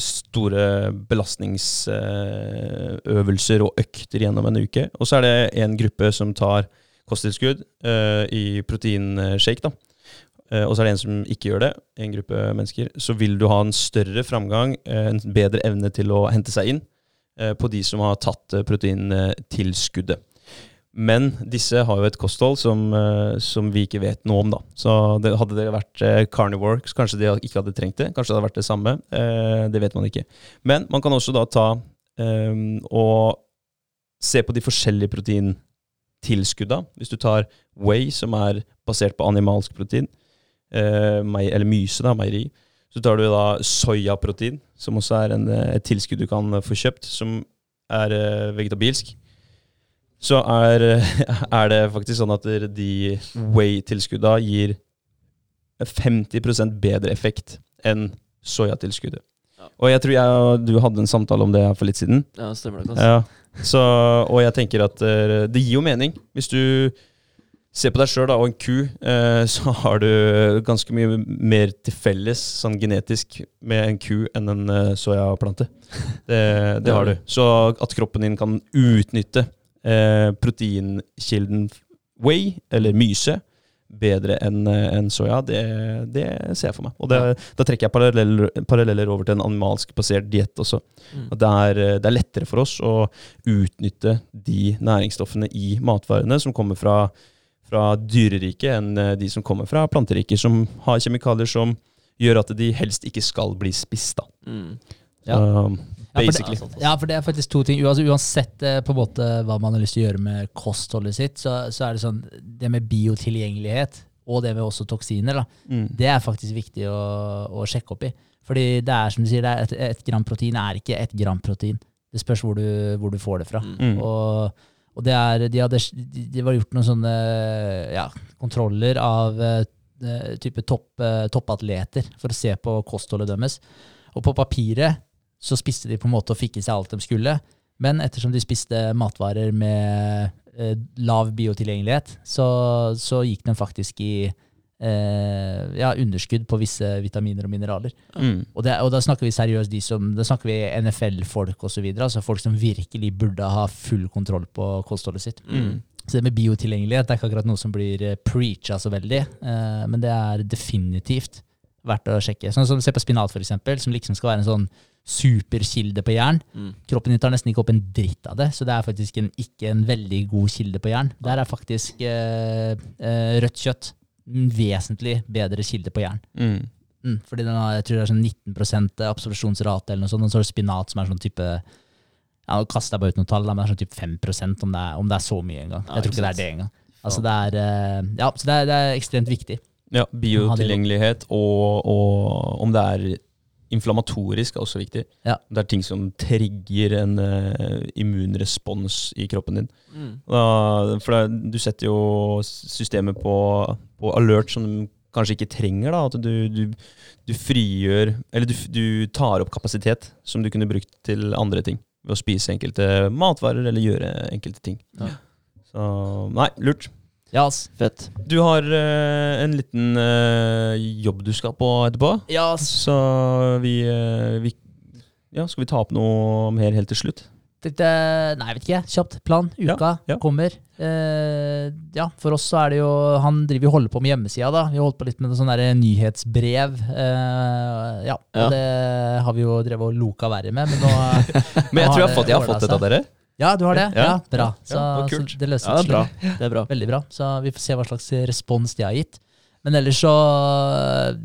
store belastningsøvelser og økter gjennom en uke, og så er det en gruppe som tar kosttilskudd i proteinshake, da. Eh, og så er det en som ikke gjør det, en gruppe mennesker, så vil du ha en større framgang, eh, en bedre evne til å hente seg inn eh, på de som har tatt proteintilskuddet. Men disse har jo et kosthold som, som vi ikke vet noe om, da. Så det, hadde det vært carnivore, kanskje de ikke hadde trengt det. Kanskje det hadde vært det samme. Det vet man ikke. Men man kan også da ta og se på de forskjellige proteintilskudda. Hvis du tar whey, som er basert på animalsk protein, eh, mei- eller myse, da, meieri, så tar du da soyaprotein, som også er en, eh, et tilskudd du kan eh, få kjøpt, som er eh, vegetabilsk. Så er, er det faktisk sånn at de whey-tilskudda gir 50% bedre effekt enn soyatilskuddet. Ja. Og jeg tror jeg og du hadde en samtale om det for litt siden. Ja, stemmer det. Altså. Ja, så, og jeg tenker at det gir jo mening. Hvis du ser på deg sjøl og en ku, eh, så har du ganske mye mer til felles sånn genetisk med en ku enn en eh, soyaplante. Det, det har du. Så at kroppen din kan utnytte eh, proteinkilden whey, eller myse, bedre enn en soya, det, det ser jeg for meg. Og det, da trekker jeg paralleller, paralleller over til en animalsk basert diett også. Mm. Det er, det er lettere for oss å utnytte de næringsstoffene i matvarene som kommer fra, fra dyreriket, enn eh, de som kommer fra planteriket, som har kjemikalier som gjør at de helst ikke skal bli spist. Da. Mm. Ja. Um, Ja, for det- Ja, for det er faktisk to ting. Altså, uansett eh, på en måte hva man har lyst til å gjøre med kostholdet sitt, så, så er det sånn Det med biotilgjengelighet og det med også toksiner, da, Mm. det er faktisk viktig å, å sjekke opp i. Fordi det er som du sier, det er et, et gram protein er ikke et gram protein. Det spørs hvor du, hvor du får det fra. Mm. Mm. Og, og det er, de, hadde, de, var gjort noen sånne ja, kontroller av uh, type topp, uh, toppatleter for å se på kostholdet deres. Og på papiret så spiste de på en måte og fikk i seg alt de skulle. Men ettersom de spiste matvarer med uh, lav biotilgjengelighet, så, så gikk de faktisk i ja, underskudd på visse vitaminer og mineraler. Mm. Og, det, og da snakker vi seriøst de som, da snakker vi NFL-folk osv. Altså folk som virkelig burde ha full kontroll på kostholdet sitt. Mm. Så det med biotilgjengelighet det er ikke akkurat noe som blir eh, preacha så veldig, eh, men det er definitivt verdt å sjekke. Sånn som Se på spinat, for eksempel, som liksom skal være en sånn superkilde på jern. Mm. Kroppen din tar nesten ikke opp en dritt av det, så det er faktisk en, ikke en veldig god kilde på jern. Der er faktisk eh, eh, rødt kjøtt vesentlig bedre kilde på jern. Mm. Mm, fordi den har, jeg tror det er sånn 19% absorpsjonsrate eller noe sånt, og så er det spinat som er sånn type ja, Nå kaster jeg bare ut noen tall, men det er sånn type 5% om det er, om det er så mye engang. Jeg tror ikke det er det engang. Altså det er, eh, ja, så det er, det er ekstremt viktig. Ja, biotilgjengelighet og, og om det er inflammatorisk er også viktig. Ja. Det er ting som trigger en uh, immunrespons i kroppen din. Mm. Da, for det, du setter jo systemet på, på alert, som du kanskje ikke trenger. da, At du, du, du frigjør Eller du, du tar opp kapasitet som du kunne brukt til andre ting. Ved å spise enkelte matvarer eller gjøre enkelte ting. Ja. Så nei, lurt. Ja, ass. Fett. Du har uh, en liten uh, jobb du skal på etterpå. Ja, ass. Så vi, uh, vi Ja, skal vi ta opp noe mer helt til slutt? Tenkte, nei, jeg vet ikke. Kjapt. Plan. Uka ja. kommer. Eh, ja, for oss så er det jo Han driver og holder på med hjemmesida, da. Vi har holdt på litt med sånn nyhetsbrev. Eh, ja, og det har vi jo drevet og loka verre med, men nå Men jeg tror jeg har fått, jeg har fått et av dere. Ja, du har det? Ja, Ja. bra. Ja, det så det løser Ja, det bra. Det er bra. Veldig bra. Så vi får se hva slags respons de har gitt. Men ellers så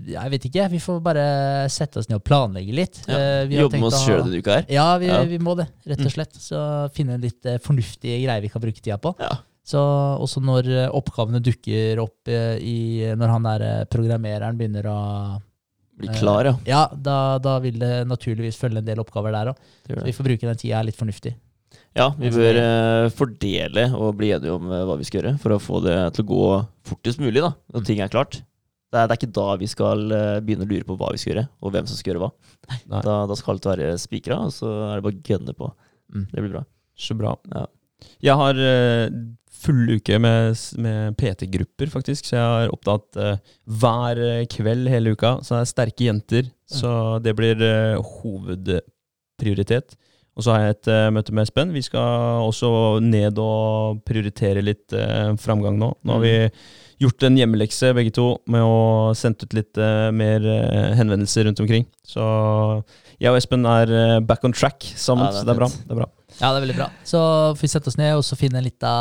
Jeg vet ikke. Vi får bare sette oss ned og planlegge litt. Ja. Eh, Jobbe med oss sjøl denne uka her. Ja, vi, Ja. vi må det, rett og slett. Så finne litt fornuftig fornuftige greier vi kan bruke tida på. Ja. Så også når eh, oppgavene dukker opp eh, i Når han der eh, programmereren begynner å Bli klar, ja. Ja, da, da vil det naturligvis følge en del oppgaver der òg. Så vi får bruke den tida litt fornuftig. Ja, vi bør eh, fordele og bli enige om eh, hva vi skal gjøre, for å få det til å gå fortest mulig, da, når ting er klart. Det er, det er ikke da vi skal eh, begynne å lure på hva vi skal gjøre, og hvem som skal gjøre hva. Da, da skal alt være spikra, og så er det bare å gønne på. Mm. Det blir bra. Så bra. Ja. Jeg har full uke med, med PT-grupper, faktisk. Så jeg har opptatt uh, hver kveld hele uka. Så det er sterke jenter. Så det blir uh, hovedprioritet. Og så har jeg et uh, møte med Espen. Vi skal også ned og prioritere litt uh, framgang nå. Nå har vi gjort en hjemmelekse begge to med å sende ut litt uh, mer henvendelser rundt omkring. Så jeg og Espen er back on track sammen. Ja, det er så det er bra. Det er bra. Ja, det er veldig bra. Så får vi sette oss ned og så finne en lita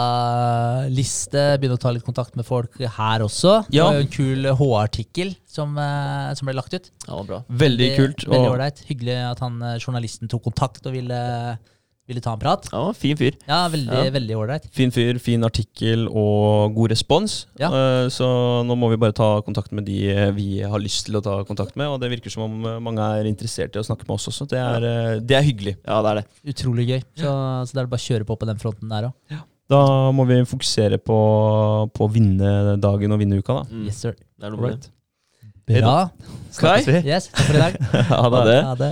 liste. Begynne å ta litt kontakt med folk her også. Det var jo en kul H-artikkel som, eh, som ble lagt ut. Ja, bra. Veldig kult. Veldig ålreit. Hyggelig at han eh, journalisten tok kontakt og ville, ville ta en prat. Ja, fin fyr. Ja, veldig Ja. veldig ålreit. Fin fyr, fin artikkel og god respons. Ja. Uh, Så nå må vi bare ta kontakt med de eh, vi har lyst til å ta kontakt med. Og det virker som om eh, mange er interessert i å snakke med oss også. Det er, det er hyggelig. Ja, det er det. Utrolig gøy. Så, så det er bare å kjøre på på den fronten der òg. Da må vi fokusere på, på å vinne dagen og vinne uka, da. Mm. Yes, sir. Det er noe right. Bra. Snakkes vi. Yes, takk for i dag. Ha det. Ha det.